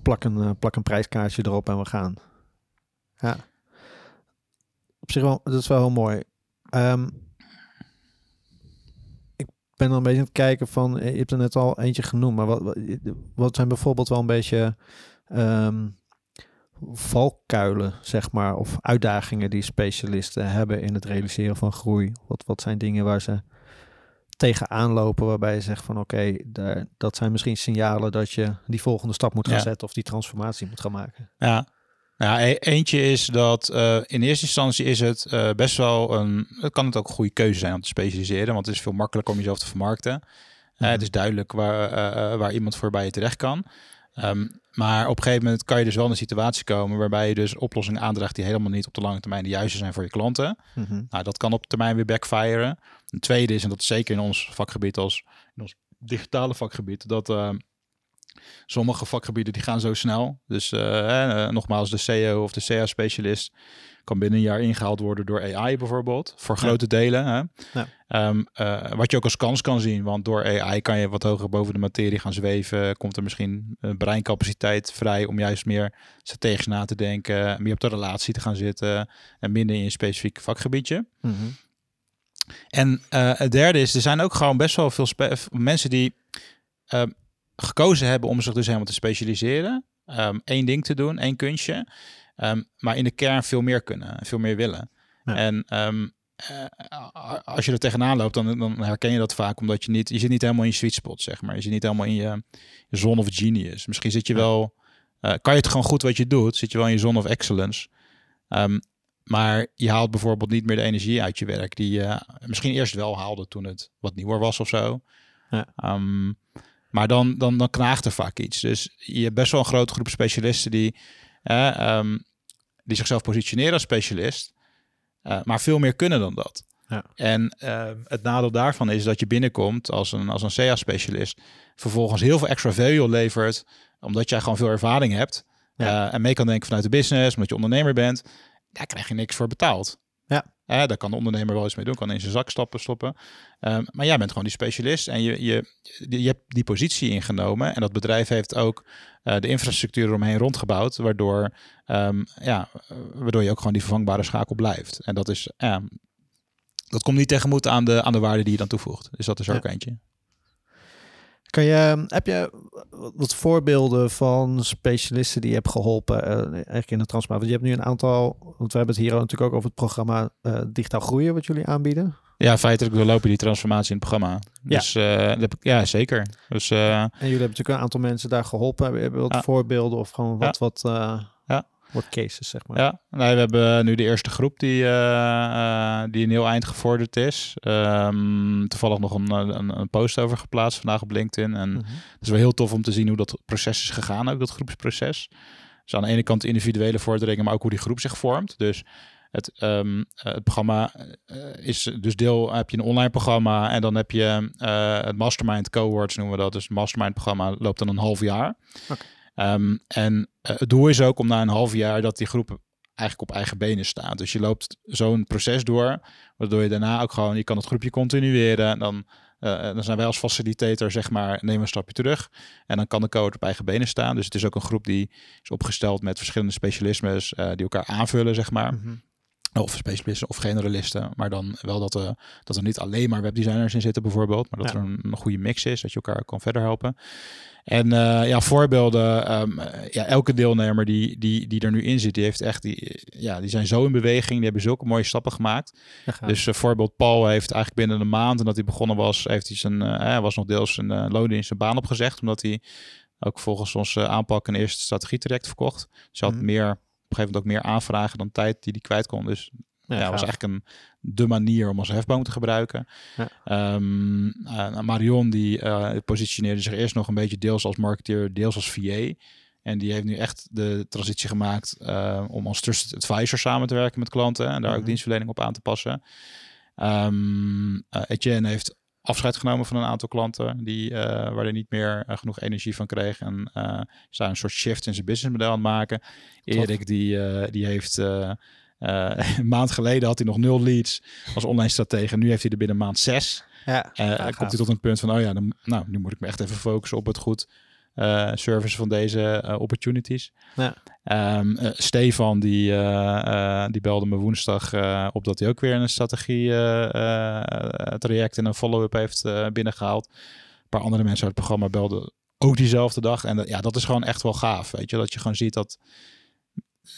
plak, een, plak een prijskaartje erop en we gaan. Ja. Op zich wel, dat is wel heel mooi. Um, ik ben dan een beetje aan het kijken van, je hebt er net al eentje genoemd, maar wat, wat, zijn bijvoorbeeld wel een beetje um, valkuilen, zeg maar, of uitdagingen die specialisten hebben in het realiseren van groei? Wat, wat zijn dingen waar ze tegenaan lopen waarbij je zegt van oké, okay, dat zijn misschien signalen dat je die volgende stap moet gaan ja. zetten of die transformatie moet gaan maken? Ja, nou, e eentje is dat uh, in eerste instantie is het uh, best wel een. Het kan het ook een goede keuze zijn om te specialiseren, want het is veel makkelijker om jezelf te vermarkten. Mm -hmm. uh, het is duidelijk waar, waar iemand voorbij je terecht kan. Um, maar op een gegeven moment kan je dus wel in een situatie komen waarbij je dus oplossingen aandraagt die helemaal niet op de lange termijn de juiste zijn voor je klanten. Mm -hmm. Nou, dat kan op termijn weer backfiren. Een tweede is, en dat is zeker in ons vakgebied als in ons digitale vakgebied, dat uh, sommige vakgebieden die gaan zo snel. Dus uh, nogmaals, de CEO of de CA-specialist kan binnen een jaar ingehaald worden door AI bijvoorbeeld. Voor grote ja. delen. Hè? Ja. Um, uh, wat je ook als kans kan zien. Want door AI kan je wat hoger boven de materie gaan zweven. Komt er misschien breincapaciteit vrij om juist meer strategisch na te denken. Meer op de relatie te gaan zitten. En minder in je specifieke vakgebiedje. Mm -hmm. En uh, het derde is, er zijn ook gewoon best wel veel mensen die ehm, gekozen hebben om zich dus helemaal te specialiseren. Um, één ding te doen, één kunstje. Um, maar in de kern veel meer kunnen, veel meer willen. Ja. En um, uh, als je er tegenaan loopt, dan, dan, herken je dat vaak omdat je niet, je zit niet helemaal in je sweet spot, zeg maar. Je zit niet helemaal in je, je zone of genius. Misschien zit je Ja. wel, uh, kan je het gewoon goed wat je doet, zit je wel in je zone of excellence. Um, maar je haalt bijvoorbeeld niet meer de energie uit je werk die je misschien eerst wel haalde toen het wat nieuwer was of zo. Ja. Um, maar dan, dan, dan knaagt er vaak iets. Dus je hebt best wel een grote groep specialisten die, um, die zichzelf positioneren als specialist, uh, maar veel meer kunnen dan dat. Ja. En uh, het nadeel daarvan is dat je binnenkomt als een, als een CA-specialist, vervolgens heel veel extra value levert, omdat jij gewoon veel ervaring hebt. Ja. Uh, en mee kan denken vanuit de business, omdat je ondernemer bent. Daar krijg je niks voor betaald. Ja. Daar kan de ondernemer wel iets mee doen, kan in zijn zak stappen, stoppen. Um, maar jij bent gewoon die specialist en je, je, je hebt die positie ingenomen. En dat bedrijf heeft ook uh, de infrastructuur eromheen rondgebouwd, waardoor, um, ja, waardoor je ook gewoon die vervangbare schakel blijft. En dat is, uh, dat komt niet tegemoet aan de, aan de waarde die je dan toevoegt. Dus dat is Ja. ook eentje. Kan je, heb je wat voorbeelden van specialisten die je hebt geholpen uh, eigenlijk in de transformatie? Want je hebt nu een aantal, want we hebben het hier natuurlijk ook over het programma uh, Digitaal Groeien wat jullie aanbieden. Ja, feitelijk doorlopen die transformatie in het programma. Ja. Dus uh, ik, ja, zeker. Dus, En jullie hebben natuurlijk een aantal mensen daar geholpen. Hebben wat Ja. voorbeelden of gewoon wat, wat, Ja. Wat cases, zeg maar? ja, nee, we hebben nu de eerste groep die, uh, die een heel eind gevorderd is. Um, toevallig nog een, een, een, post over geplaatst vandaag op LinkedIn. En Mhm. het is wel heel tof om te zien hoe dat proces is gegaan, ook dat groepsproces. Dus aan de ene kant de individuele vorderingen, maar ook hoe die groep zich vormt. Dus het, um, het programma is dus deel, heb je een online programma en dan heb je uh, het mastermind cohorts noemen we dat. Dus het mastermind programma loopt dan een half jaar. Okay. Um, en uh, het doel is ook om na een half jaar dat die groep eigenlijk op eigen benen staat. Dus je loopt zo'n proces door, waardoor je daarna ook gewoon, je kan het groepje continueren. Dan, uh, dan zijn wij als facilitator, zeg maar, nemen een stapje terug. En dan kan de coach op eigen benen staan. Dus het is ook een groep die is opgesteld met verschillende specialismes die elkaar aanvullen, zeg maar. Mhm. Of specialisten of generalisten. Maar dan wel dat, er dat er niet alleen maar webdesigners in zitten bijvoorbeeld. Maar dat er een, een, goede mix is. Dat je elkaar kan verder helpen. En uh, ja, voorbeelden. Um, ja, elke deelnemer die, die, die er nu in zit, die heeft echt die, ja, die zijn zo in beweging. Die hebben zulke mooie stappen gemaakt. dus uh, voorbeeld Paul heeft eigenlijk binnen een maand en dat hij begonnen was, heeft hij zijn, uh, was nog deels een uh, loon in zijn baan opgezegd. Omdat hij ook volgens onze aanpak een eerste strategietraject verkocht. Dus hij had mm. meer, een gegeven moment ook meer aanvragen dan tijd die hij kwijt kon. Dus ja, ja was eigenlijk een, de manier om als hefboom te gebruiken. Ja. Um, uh, Marion die uh, positioneerde zich eerst nog een beetje deels als marketeer, deels als VA. En die heeft nu echt de transitie gemaakt uh, om als trusted advisor samen te werken met klanten en daar ook mhm. dienstverlening op aan te passen. Um, Etienne heeft afscheid genomen van een aantal klanten die, uh, waar hij niet meer uh, genoeg energie van kreeg. En uh, zijn een soort shift in zijn businessmodel aan het maken. Erik die, die heeft een maand geleden had hij nog nul leads als online stratege. Nu heeft hij er binnen maand zes. Ja, ja komt hij tot een punt van, oh ja, dan, nou, nu moet ik me echt even focussen op het goed uh, service van deze uh, opportunities. Ja. Um, uh, Stefan die, die belde me woensdag op dat hij ook weer een strategie traject en een follow-up heeft binnengehaald. Een paar andere mensen uit het programma belden ook diezelfde dag. En ja, dat is gewoon echt wel gaaf. Weet je, dat je gewoon ziet dat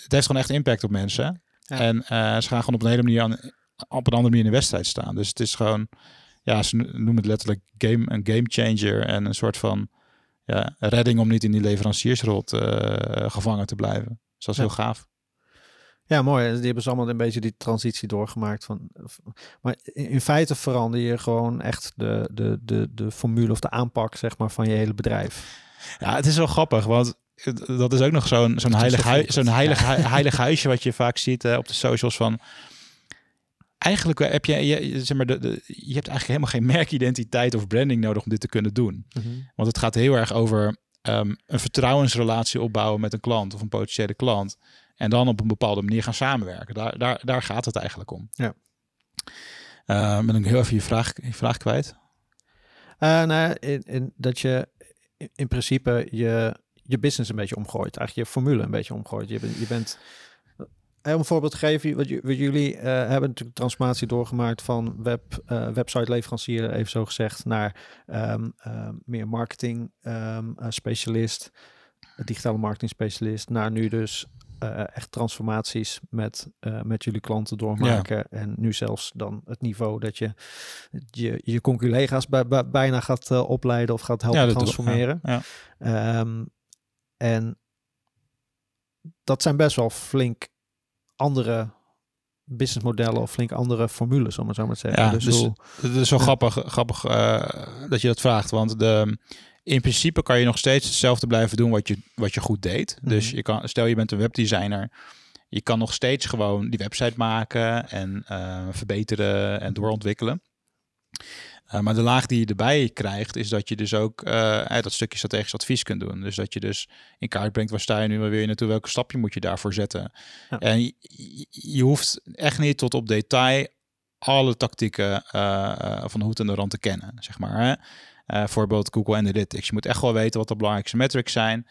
het heeft gewoon echt impact op mensen. Ja. En ze gaan gewoon op een hele manier aan, op een andere manier in de wedstrijd staan. Dus het is gewoon, ja, ze noemen het letterlijk game, een game changer en een soort van ja, redding om niet in die leveranciersrol uh, gevangen te blijven. Dus dat is heel gaaf. Ja, mooi. Die hebben ze allemaal een beetje die transitie doorgemaakt. Van, maar in feite verander je gewoon echt de, de, de, de formule of de aanpak zeg maar, van je hele bedrijf. Ja, het is wel grappig, want dat is ook nog zo'n zo'n heilig, hui, zo'n heilig, heilig huisje wat je vaak ziet uh, op de socials van eigenlijk heb je, je, zeg maar, de, de, je hebt eigenlijk helemaal geen merkidentiteit of branding nodig om dit te kunnen doen. Mhm. Want het gaat heel erg over um, een vertrouwensrelatie opbouwen met een klant of een potentiële klant. En dan op een bepaalde manier gaan samenwerken. Daar, daar, daar gaat het eigenlijk om. Ja. Uh, ben ik heel even je vraag, je vraag kwijt? Uh, nou, in, in, dat je in principe je, je business een beetje omgooit. Eigenlijk je formule een beetje omgooit. Je, je bent om een voorbeeld te geven, wat, jullie uh, hebben natuurlijk transformatie doorgemaakt van web, uh, website leverancier, even zo gezegd, naar um, uh, meer marketing um, specialist, digitale marketing specialist, naar nu dus echt transformaties met, met jullie klanten doormaken. Ja. En nu zelfs dan het niveau dat je je, je conculega's bij, bij, bijna gaat opleiden of gaat helpen ja, transformeren. Ja, um, en dat zijn best wel flink andere businessmodellen of flink andere formules, om het zo maar te zeggen. Ja, dus, dus het is zo grappig, grappig uh, dat je dat vraagt, want de, in principe kan je nog steeds hetzelfde blijven doen wat je, wat je goed deed. Mm -hmm. Dus je kan, stel je bent een webdesigner, je kan nog steeds gewoon die website maken en uh, verbeteren en doorontwikkelen. Uh, maar de laag die je erbij krijgt, is dat je dus ook uh, dat stukje strategisch advies kunt doen. Dus dat je dus in kaart brengt waar sta je nu maar weer naartoe, welke stapje moet je daarvoor zetten. Ja. En je, je, hoeft echt niet tot op detail alle tactieken uh, van de hoed en de rand te kennen, zeg maar. Hè? bijvoorbeeld Google Analytics. Je moet echt wel weten wat de belangrijkste metrics zijn.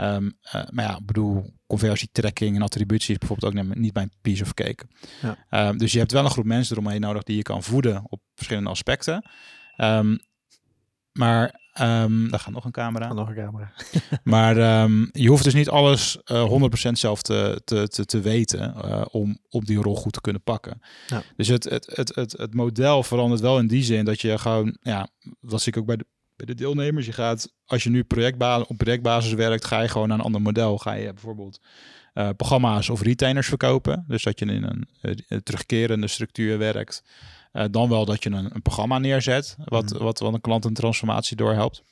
Um, uh, maar ja, ik bedoel, conversietracking en attributie is bijvoorbeeld ook niet mijn piece of cake. Ja. Um, dus je hebt wel een groep mensen eromheen nodig die je kan voeden op verschillende aspecten. Um, maar daar gaat nog een camera. nog een camera. maar je hoeft dus niet alles uh, 100% zelf te, te, te, te weten uh, om, om die rol goed te kunnen pakken. Ja. Dus het, het, het, het, het model verandert wel in die zin dat je gewoon, ja, dat zie ik ook bij de, bij de deelnemers. Je gaat, als je nu projectbasis, op projectbasis werkt, ga je gewoon naar een ander model. Ga je bijvoorbeeld uh, programma's of retainers verkopen. Dus dat je in een, uh, terugkerende structuur werkt. Uh, dan wel dat je een, een programma neerzet, wat, mm. wat, wat een klant een transformatie doorhelpt.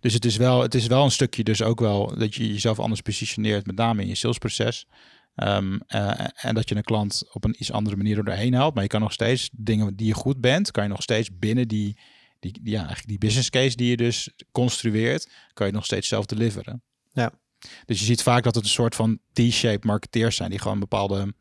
Dus het is, wel, het is wel een stukje dus ook wel dat je jezelf anders positioneert, met name in je salesproces. Um, en dat je een klant op een iets andere manier doorheen helpt. Maar je kan nog steeds dingen die je goed bent, kan je nog steeds binnen die die, ja, eigenlijk die business case die je dus construeert, kan je nog steeds zelf deliveren. Ja. Dus je ziet vaak dat het een soort van T-shaped marketeers zijn, die gewoon bepaalde,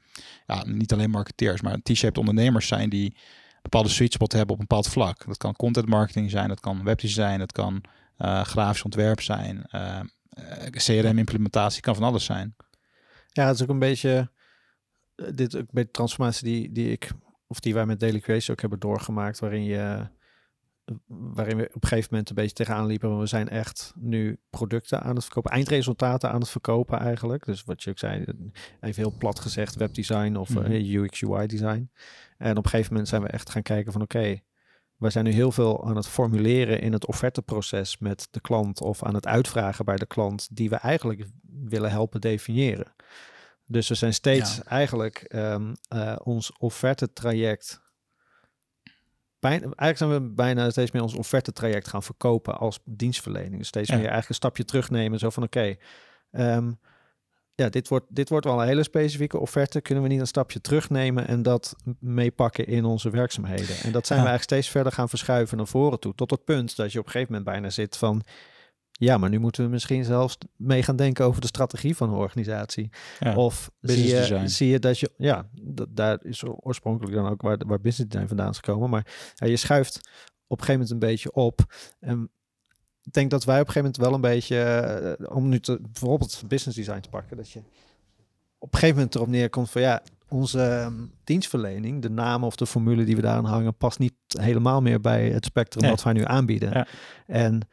ja, niet alleen marketeers, maar T-shaped ondernemers zijn die bepaalde sweet spot hebben op een bepaald vlak. Dat kan content marketing zijn, dat kan webdesign, dat kan uh, grafisch ontwerp zijn, uh, eh, CRM implementatie kan van alles zijn. Ja, het is ook een beetje dit ook bij de transformatie die, die ik, of die wij met Daily Creation ook hebben doorgemaakt, waarin je waarin we op een gegeven moment een beetje tegenaan liepen. Maar we zijn echt nu producten aan het verkopen, eindresultaten aan het verkopen eigenlijk. Dus wat je ook zei, even heel plat gezegd, webdesign of mm UX UI design. En op een gegeven moment zijn we echt gaan kijken van oké, okay, wij zijn nu heel veel aan het formuleren in het offerteproces met de klant of aan het uitvragen bij de klant die we eigenlijk willen helpen definiëren. Dus we zijn steeds eigenlijk um, uh, ons offerte traject eigenlijk zijn we bijna steeds meer ons offerte traject gaan verkopen als dienstverlening. Dus steeds meer eigenlijk een stapje terugnemen. Zo van oké, ehm, ja, dit wordt, dit wordt wel een hele specifieke offerte. Kunnen we niet een stapje terugnemen en dat meepakken in onze werkzaamheden? En dat zijn we eigenlijk steeds verder gaan verschuiven naar voren toe. Tot het punt dat je op een gegeven moment bijna zit van ja, maar nu moeten we misschien zelfs mee gaan denken over de strategie van een organisatie. of zie je, zie je dat je, ja, dat, daar is oorspronkelijk dan ook waar, waar business design vandaan is gekomen. Maar ja, je schuift op een gegeven moment een beetje op. En ik denk dat wij op een gegeven moment wel een beetje, uh, om nu te, bijvoorbeeld business design te pakken, dat je op een gegeven moment erop neerkomt van ja, onze ehm, dienstverlening, de naam of de formule die we daaraan hangen, past niet helemaal meer bij het spectrum wat wij nu aanbieden. Ja. En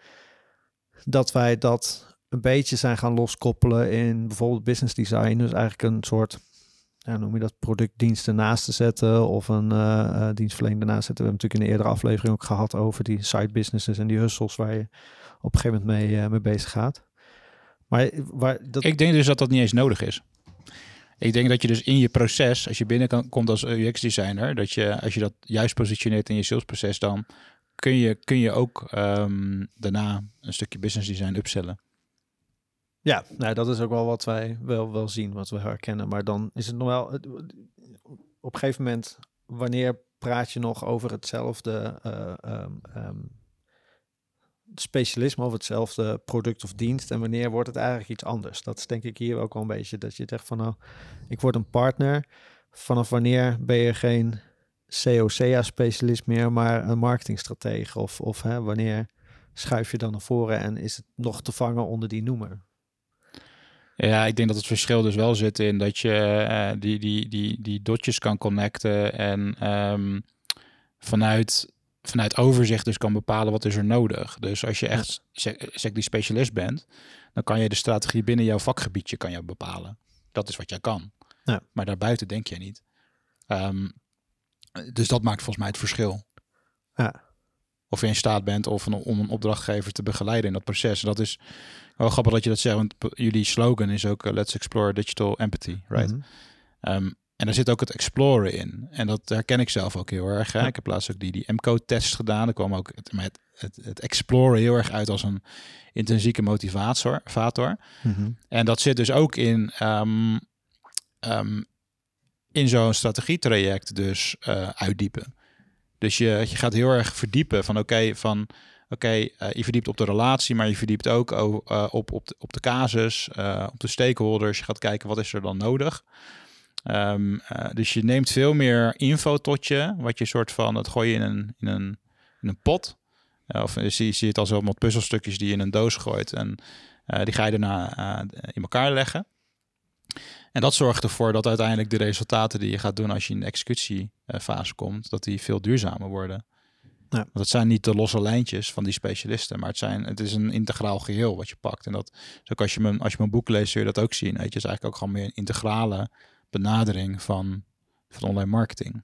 dat wij dat een beetje zijn gaan loskoppelen in bijvoorbeeld business design. Dus eigenlijk een soort, ja, noem je dat, productdiensten naast te zetten of een uh, dienstverlening ernaast zetten. We hebben natuurlijk in de eerdere aflevering ook gehad over die side businesses en die hustles waar je op een gegeven moment mee, uh, mee bezig gaat. Maar waar dat... Ik denk dus dat dat niet eens nodig is. Ik denk dat je dus in je proces, als je binnenkomt als UX-designer, dat je als je dat juist positioneert in je salesproces, dan kun je, kun je ook um, daarna een stukje business design upsellen. Ja, nou, dat is ook wel wat wij wel, wel zien, wat we herkennen. Maar dan is het nog wel... Op een gegeven moment, wanneer praat je nog over hetzelfde uh, specialisme of hetzelfde product of dienst en wanneer wordt het eigenlijk iets anders? Dat is denk ik hier ook wel een beetje dat je zegt van nou, ik word een partner. Vanaf wanneer ben je geen COCA-specialist meer, maar een marketingstratege? Of, of hè, wanneer schuif je dan naar voren en is het nog te vangen onder die noemer? Ja, ik denk dat het verschil dus wel zit in dat je uh, die, die, die, die dotjes kan connecten en um, vanuit, vanuit overzicht dus kan bepalen wat is er nodig. Dus als je echt zeg, zeg die specialist bent, dan kan je de strategie binnen jouw vakgebiedje kan je bepalen. Dat is wat jij kan. Ja. Maar daarbuiten denk je niet. Um, dus dat maakt volgens mij het verschil. Ja. Of je in staat bent of een, om een opdrachtgever te begeleiden in dat proces. Dat is wel grappig dat je dat zegt, want jullie slogan is ook uh, Let's Explore Digital Empathy, right? Mm en daar zit ook het exploren in. En dat herken ik zelf ook heel erg. Hè? Ik heb laatst ook die, die MCO-test gedaan. Er kwam ook het, het, het, het, exploren heel erg uit als een intrinsieke motivator. Mm En dat zit dus ook in um, in zo'n strategietraject dus uh, uitdiepen. Dus je, je gaat heel erg verdiepen van oké, van oké, uh, je verdiept op de relatie, maar je verdiept ook uh, op, op, de, op de casus, op de stakeholders. Je gaat kijken wat is er dan nodig. Um, dus je neemt veel meer info tot je, wat je soort van, dat gooi je in een, in een, in een pot. of je het als wat puzzelstukjes die je in een doos gooit en die ga je daarna in elkaar leggen. En dat zorgt ervoor dat uiteindelijk de resultaten die je gaat doen als je in de executiefase komt, dat die veel duurzamer worden. Ja. Want het zijn niet de losse lijntjes van die specialisten, maar het, zijn, het is een integraal geheel wat je pakt. En dat is ook als je mijn, als je mijn boek leest, zul je dat ook zien. Weet je, het is eigenlijk ook gewoon meer een integrale benadering van, van online marketing.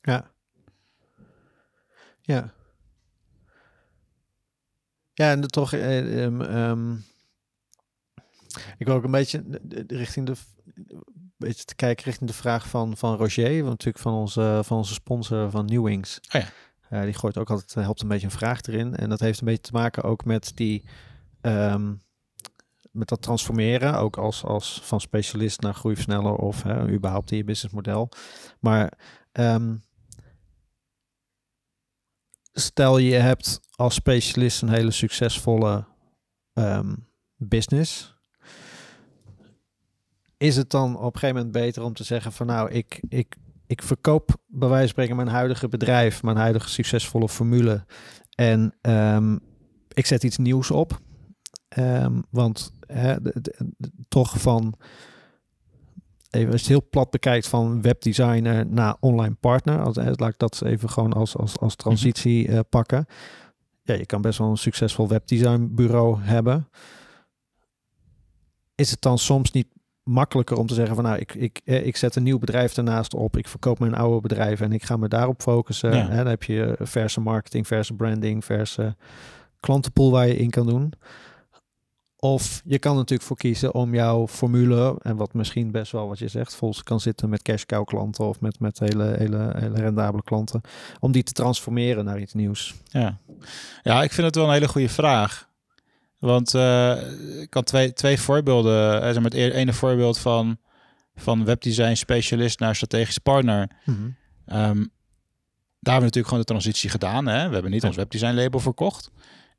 Ja. Ja. Ja, en toch, eh, um, um, ik wil ook een beetje richting de beetje te kijken richting de vraag van, van Roger, want natuurlijk van onze, van onze sponsor van Newings. Oh ja. Uh, die gooit ook altijd, helpt een beetje een vraag erin. En dat heeft een beetje te maken ook met die, um, met dat transformeren, ook als, als van specialist naar groeiversneller of hè, überhaupt in je businessmodel. Maar um, stel je hebt als specialist een hele succesvolle um, business is het dan op een gegeven moment beter om te zeggen van nou, ik, ik, ik verkoop bij wijze van spreken mijn huidige bedrijf, mijn huidige succesvolle formule en um, ik zet iets nieuws op. Um, want hè, de, de, de, toch van even als je het heel plat bekijkt van webdesigner naar online partner, als, laat ik dat even gewoon als, als, als transitie eh, pakken. Ja, je kan best wel een succesvol webdesignbureau hebben. Is het dan soms niet makkelijker om te zeggen van nou, ik, ik, eh, ik zet een nieuw bedrijf ernaast op, ik verkoop mijn oude bedrijf en ik ga me daarop focussen. Ja. Hè, dan heb je verse marketing, verse branding, verse klantenpool waar je in kan doen. Of je kan natuurlijk voor kiezen om jouw formule, en wat misschien best wel wat je zegt, vol kan zitten met cash cow klanten of met, met hele, hele, hele rendabele klanten, om die te transformeren naar iets nieuws. Ja. ja, ik vind het wel een hele goede vraag. Want eh, ik kan twee, twee voorbeelden. Uh, zeg maar het ene voorbeeld van, van webdesign specialist naar strategisch partner. Um, daar hebben we natuurlijk gewoon de transitie gedaan. Hè? We hebben niet Ja. ons webdesign label verkocht.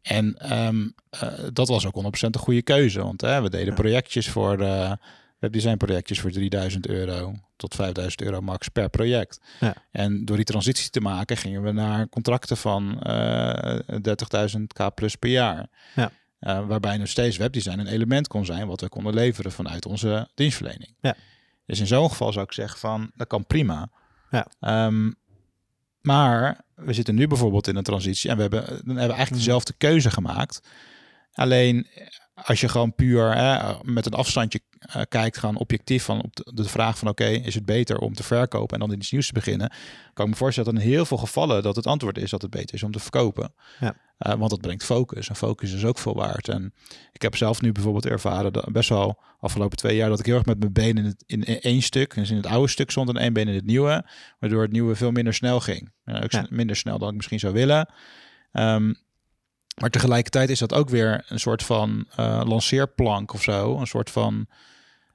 En ehm, eh, dat was ook 100% een goede keuze. Want hè, we deden projectjes voor eh webdesign projectjes voor 3000 euro tot 5000 euro max per project. Ja. En door die transitie te maken gingen we naar contracten van eh 30.000 k plus per jaar. Ja. Eh, waarbij nog steeds webdesign een element kon zijn wat we konden leveren vanuit onze dienstverlening. Ja. Dus in zo'n geval zou ik zeggen van dat kan prima. Ja. Ehm, maar we zitten nu bijvoorbeeld in een transitie en we hebben, dan hebben we eigenlijk Mhm. dezelfde keuze gemaakt. Alleen als je gewoon puur hè, met een afstandje eh, kijkt, gewoon objectief van op de, de vraag van oké, is het beter om te verkopen en dan in iets nieuws te beginnen, kan ik me voorstellen dat in heel veel gevallen dat het antwoord is dat het beter is om te verkopen. Ja. Eh, want dat brengt focus en focus is ook veel waard. En ik heb zelf nu bijvoorbeeld ervaren, dat best wel afgelopen twee jaar, dat ik heel erg met mijn benen in, het, in één stuk, dus in het oude stuk stond en één been in het nieuwe, waardoor het nieuwe veel minder snel ging. Ja, ook Ja. minder snel dan ik misschien zou willen. Ehm, maar tegelijkertijd is dat ook weer een soort van eh, lanceerplank of zo. Een soort van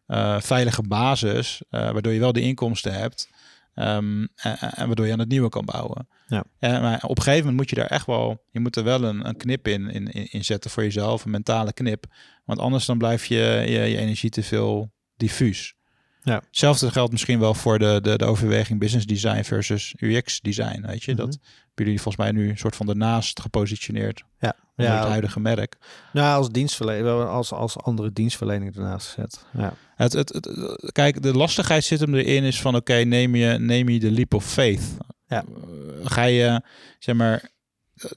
eh, veilige basis, waardoor je wel de inkomsten hebt. Ehm, en, en waardoor je aan het nieuwe kan bouwen. Ja. En, maar op een gegeven moment moet je daar echt wel, je moet er wel een, een knip in, in, in zetten voor jezelf, een mentale knip. Want anders dan blijf je, je, je energie te veel diffuus. Ja. Hetzelfde geldt misschien wel voor de, de, de overweging business design versus UX design. Weet je, Mhm. dat hebben jullie volgens mij nu een soort van ernaast gepositioneerd Ja, het huidige merk. nou, als dienstverlening, als, als andere dienstverlening ernaast gezet. Ja. Het, het, het, kijk, de lastigheid zit hem erin is van oké, neem, je, neem je de leap of faith. Ja. Eh, ga je, zeg maar,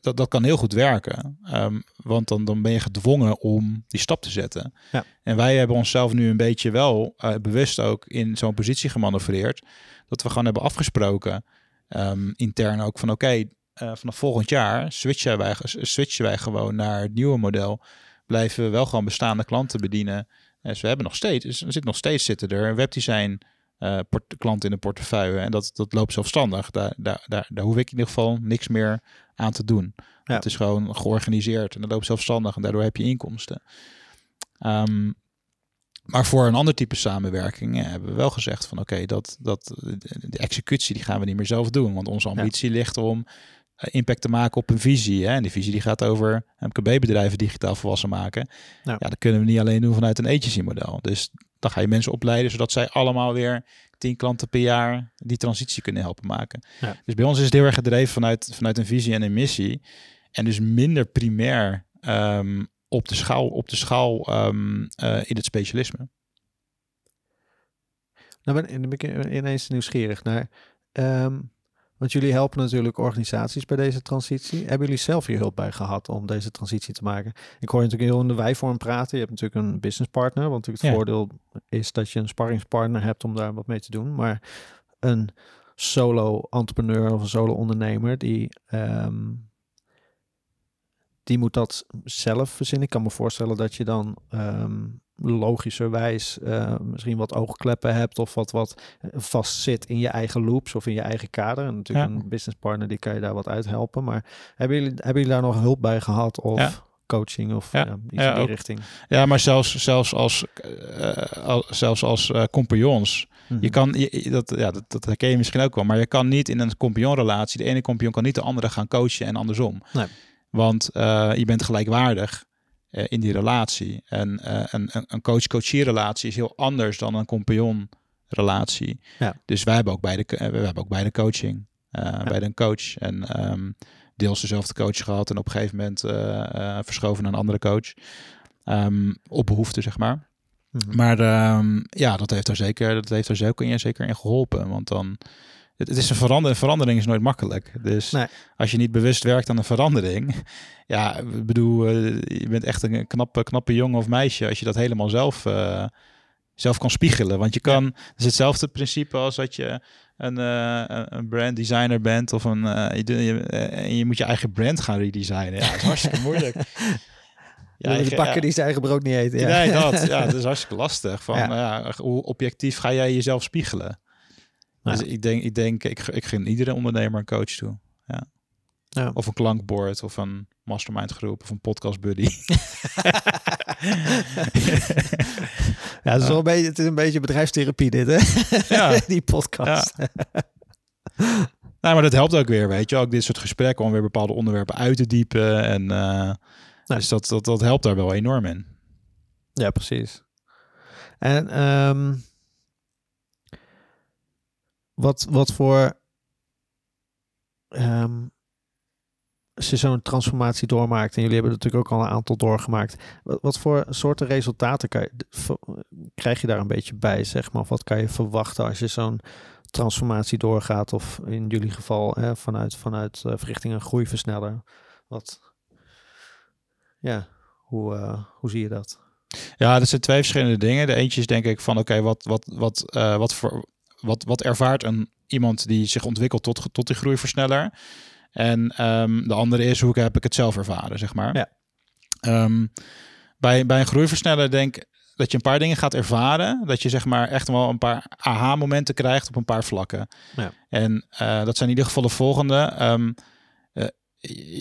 dat, dat kan heel goed werken. Ehm, want dan, dan ben je gedwongen om die stap te zetten. Ja. En wij hebben onszelf nu een beetje wel eh, bewust ook in zo'n positie gemanoeuvreerd. Dat we gewoon hebben afgesproken, ehm, intern ook, van oké, eh, vanaf volgend jaar switchen wij, switchen wij gewoon naar het nieuwe model. Blijven we wel gewoon bestaande klanten bedienen. Dus we hebben nog steeds, dus er zit nog steeds zitten er webdesign eh port- klanten in de portefeuille. En dat, dat loopt zelfstandig. Daar, daar, daar, daar hoef ik in ieder geval niks meer aan te doen. Ja. Het is gewoon georganiseerd en dat loopt zelfstandig en daardoor heb je inkomsten. Ehm, maar voor een ander type samenwerking ja, hebben we wel gezegd van oké, dat, dat de, executie die gaan we niet meer zelf doen. Want onze ambitie ligt om eh, impact te maken op een visie. Hè? En die visie die gaat over MKB-bedrijven digitaal volwassen maken. Ja. Ja. dat kunnen we niet alleen doen vanuit een agency model. Dus dan ga je mensen opleiden zodat zij allemaal weer tien klanten per jaar die transitie kunnen helpen maken. Ja. Dus bij ons is het heel erg gedreven vanuit, vanuit een visie en een missie. En dus minder primair ehm, op de schaal, op de schaal ehm, eh, in het specialisme. Nou ben, ben ik ineens nieuwsgierig naar. ehm, want jullie helpen natuurlijk organisaties bij deze transitie. Hebben jullie zelf hier hulp bij gehad om deze transitie te maken? Ik hoor je natuurlijk heel in de wijvorm praten. Je hebt natuurlijk een business partner. Want natuurlijk het Ja. voordeel is dat je een sparringspartner hebt om daar wat mee te doen. Maar een solo entrepreneur of een solo ondernemer die, ehm, die moet dat zelf verzinnen. Ik kan me voorstellen dat je dan ehm, logischerwijs eh, misschien wat oogkleppen hebt of wat, wat vast zit in je eigen loops of in je eigen kader. En natuurlijk Ja. een business partner die kan je daar wat uithelpen. Maar hebben jullie, hebben jullie daar nog hulp bij gehad of Ja. coaching of Ja. iets in die ook. richting? Ja, maar zelfs, zelfs als, eh, al- zelfs als eh, compagnons. Mhm. Je kan, je, dat, ja, dat, dat herken je misschien ook wel, maar je kan niet in een compagnonrelatie, de ene compagnon kan niet de andere gaan coachen en andersom. Nee. Want je bent gelijkwaardig eh, in die relatie. En eh, een, een, coach-coachie relatie is heel anders dan een compagnon-relatie. Ja. Dus wij hebben ook beide, eh, we hebben ook beide coaching. eh Bij een coach. En ehm, deels dezelfde coach gehad en op een gegeven moment verschoven naar een andere coach. Ehm, op behoefte, zeg maar. Mhm. Maar ehm, ja, dat heeft er zeker, dat heeft er zeker in, zeker in geholpen. Want dan, het, het is een verandering, verandering is nooit makkelijk. Dus Nee. als je niet bewust werkt aan een verandering, ja, ik bedoel, eh, je bent echt een knappe, knappe jongen of meisje als je dat helemaal zelf, eh, zelf kan spiegelen. Want je kan, het is hetzelfde principe als dat je een, eh, een- brand designer bent of een, je, je, en je moet je eigen brand gaan redesignen. Ja, dat is hartstikke moeilijk. Ja, je- bakker ja. die zijn eigen brood niet eten. Ja. Nee, dat, ja, dat is hartstikke lastig. Van, Ja. nou ja, hoe objectief ga jij jezelf spiegelen? Ja. Dus ik denk, ik denk, ik, ik gun iedere ondernemer een coach toe. Ja. Ja. Of een klankbord, of een mastermind groep, of een podcast buddy. Ja, het is, wel een beetje, het is een beetje bedrijfstherapie dit, hè? Ja. Die podcast. nou, maar dat helpt ook weer, weet je. Ook dit soort gesprekken om weer bepaalde onderwerpen uit te diepen. En eh, dus dat, dat, dat helpt daar wel enorm in. Ja, precies. En ehm, wat, wat voor. ehm, als je zo'n transformatie doormaakt, en jullie hebben er natuurlijk ook al een aantal doorgemaakt, wat, wat voor soorten resultaten kan krijg je daar een beetje bij, zeg maar? Of wat kan je verwachten als je zo'n transformatie doorgaat, of in jullie geval hè, vanuit, vanuit eh, richting een groeiversneller? Wat, ja, hoe, eh, hoe zie je dat? Ja, dat zijn twee verschillende dingen. De eentje is denk ik van, oké, wat, wat, wat, eh, wat, voor, wat, wat ervaart een, iemand die zich ontwikkelt tot, tot die groeiversneller? En ehm, de andere is, hoe heb ik het zelf ervaren, zeg maar. Ja. Ehm, bij, bij een groeiversneller denk ik dat je een paar dingen gaat ervaren. Dat je zeg maar echt wel een paar aha-momenten krijgt op een paar vlakken. Ja. En eh, dat zijn in ieder geval de volgende. Ehm, eh,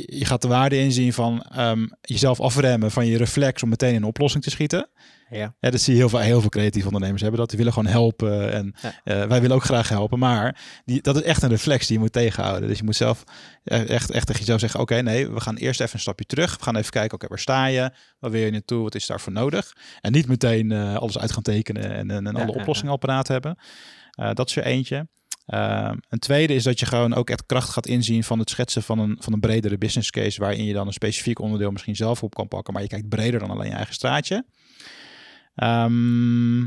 je gaat de waarde inzien van ehm, jezelf afremmen van je reflex om meteen in een oplossing te schieten. Ja. Ja, dat zie je heel veel, heel veel creatieve ondernemers hebben. Dat die willen gewoon helpen. En Ja. eh, wij willen ook graag helpen. Maar die, dat is echt een reflex die je moet tegenhouden. Dus je moet zelf eh, echt, echt tegen jezelf zeggen: Oké, nee, we gaan eerst even een stapje terug. We gaan even kijken: Oké, waar sta je? Waar wil je naartoe? Wat is daarvoor nodig? En niet meteen eh, alles uit gaan tekenen en, en, en alle ja, oplossingen al paraat hebben. Eh, dat is er eentje. Ehm, een tweede is dat je gewoon ook echt kracht gaat inzien van het schetsen van een, van een bredere business case. Waarin je dan een specifiek onderdeel misschien zelf op kan pakken. Maar je kijkt breder dan alleen je eigen straatje. Ehm,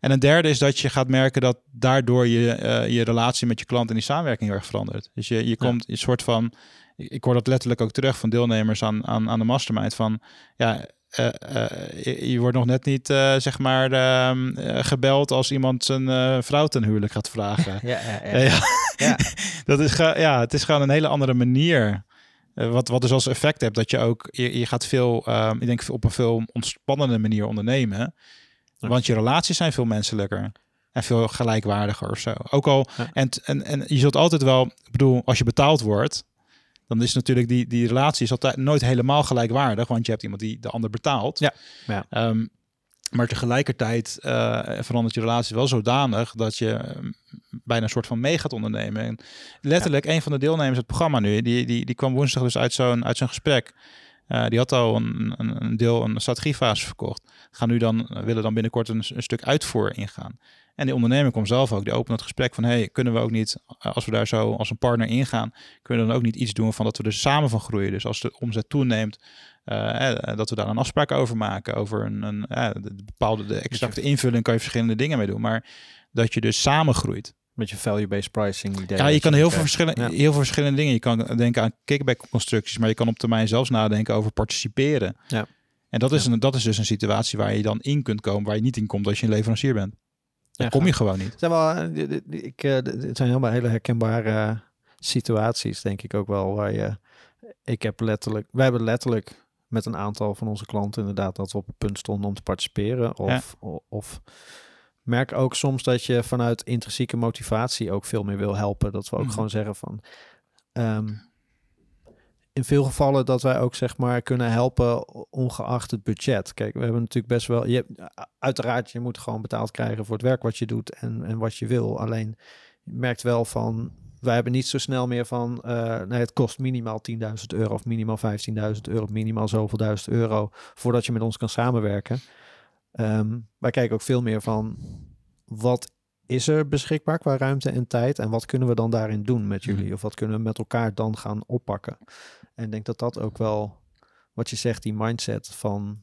en een derde is dat je gaat merken dat daardoor je, eh, je relatie met je klant en die samenwerking heel erg verandert. Dus je, je komt een soort van, ik, ik hoor dat letterlijk ook terug van deelnemers aan, aan, aan de mastermind van, ja, eh, eh, je, je wordt nog net niet, eh, zeg maar, ehm, eh, gebeld als iemand zijn vrouw ten huwelijk gaat vragen. Ja, ja, Ja, dat is, ja, het is gewoon een hele andere manier. Wat, wat dus als effect hebt dat je ook, je, je gaat veel, ehm, ik denk op een veel ontspannende manier ondernemen. Want je relaties zijn veel menselijker en veel gelijkwaardiger of zo. Ook al, en, en, en je zult altijd wel, ik bedoel, als je betaald wordt, dan is natuurlijk die, die relatie is altijd nooit helemaal gelijkwaardig, want je hebt iemand die de ander betaalt. Ja. Ja. Ehm, maar tegelijkertijd eh, verandert je relatie wel zodanig dat je ehm, bijna een soort van mee gaat ondernemen. En letterlijk, een van de deelnemers het programma nu, die, die, die kwam woensdag dus uit zo'n, uit zo'n gesprek. Eh, die had al een, een, een deel, een strategiefase verkocht. Gaan nu dan, willen dan binnenkort een, een stuk uitvoer ingaan. En die ondernemer komt zelf ook, die opent het gesprek van, hey, kunnen we ook niet, eh, als we daar zo als een partner ingaan, kunnen we dan ook niet iets doen van dat we er samen van groeien. Dus als de omzet toeneemt, eh, eh, dat we daar een afspraak over maken, over een, een de, de bepaalde de exacte invulling kan je verschillende dingen mee doen, maar dat je dus samen groeit. Met je value-based pricing idee. Ja, je kan heel veel, verschillende, Ja. heel veel verschillende dingen. Je kan denken aan kickback constructies, maar je kan op termijn zelfs nadenken over participeren. Ja. En dat is, een, dat is dus een situatie waar je dan in kunt komen, waar je niet in komt als je een leverancier bent. Daar kom je gewoon niet. Het zijn wel, eh, ik, eh, dit dit zijn helemaal hele herkenbare eh, situaties, denk ik ook wel. Waar je, ik heb letterlijk, wij hebben letterlijk met een aantal van onze klanten inderdaad dat we op het punt stonden om te participeren. Of, of merk ook soms dat je vanuit intrinsieke motivatie ook veel meer wil helpen. Dat we ook Mhm. gewoon zeggen van. ehm, in veel gevallen dat wij ook zeg maar kunnen helpen ongeacht het budget. Kijk, we hebben natuurlijk best wel. Je, uiteraard, je moet gewoon betaald krijgen voor het werk wat je doet en, en wat je wil. Alleen je merkt wel van. Wij hebben niet zo snel meer van. eh nee, het kost minimaal 10.000 euro of minimaal 15.000 euro, minimaal zoveel duizend euro voordat je met ons kan samenwerken. Ehm, wij kijken ook veel meer van wat is er beschikbaar qua ruimte en tijd en wat kunnen we dan daarin doen met jullie? Mhm. Of wat kunnen we met elkaar dan gaan oppakken? En ik denk dat dat ook wel, wat je zegt, die mindset van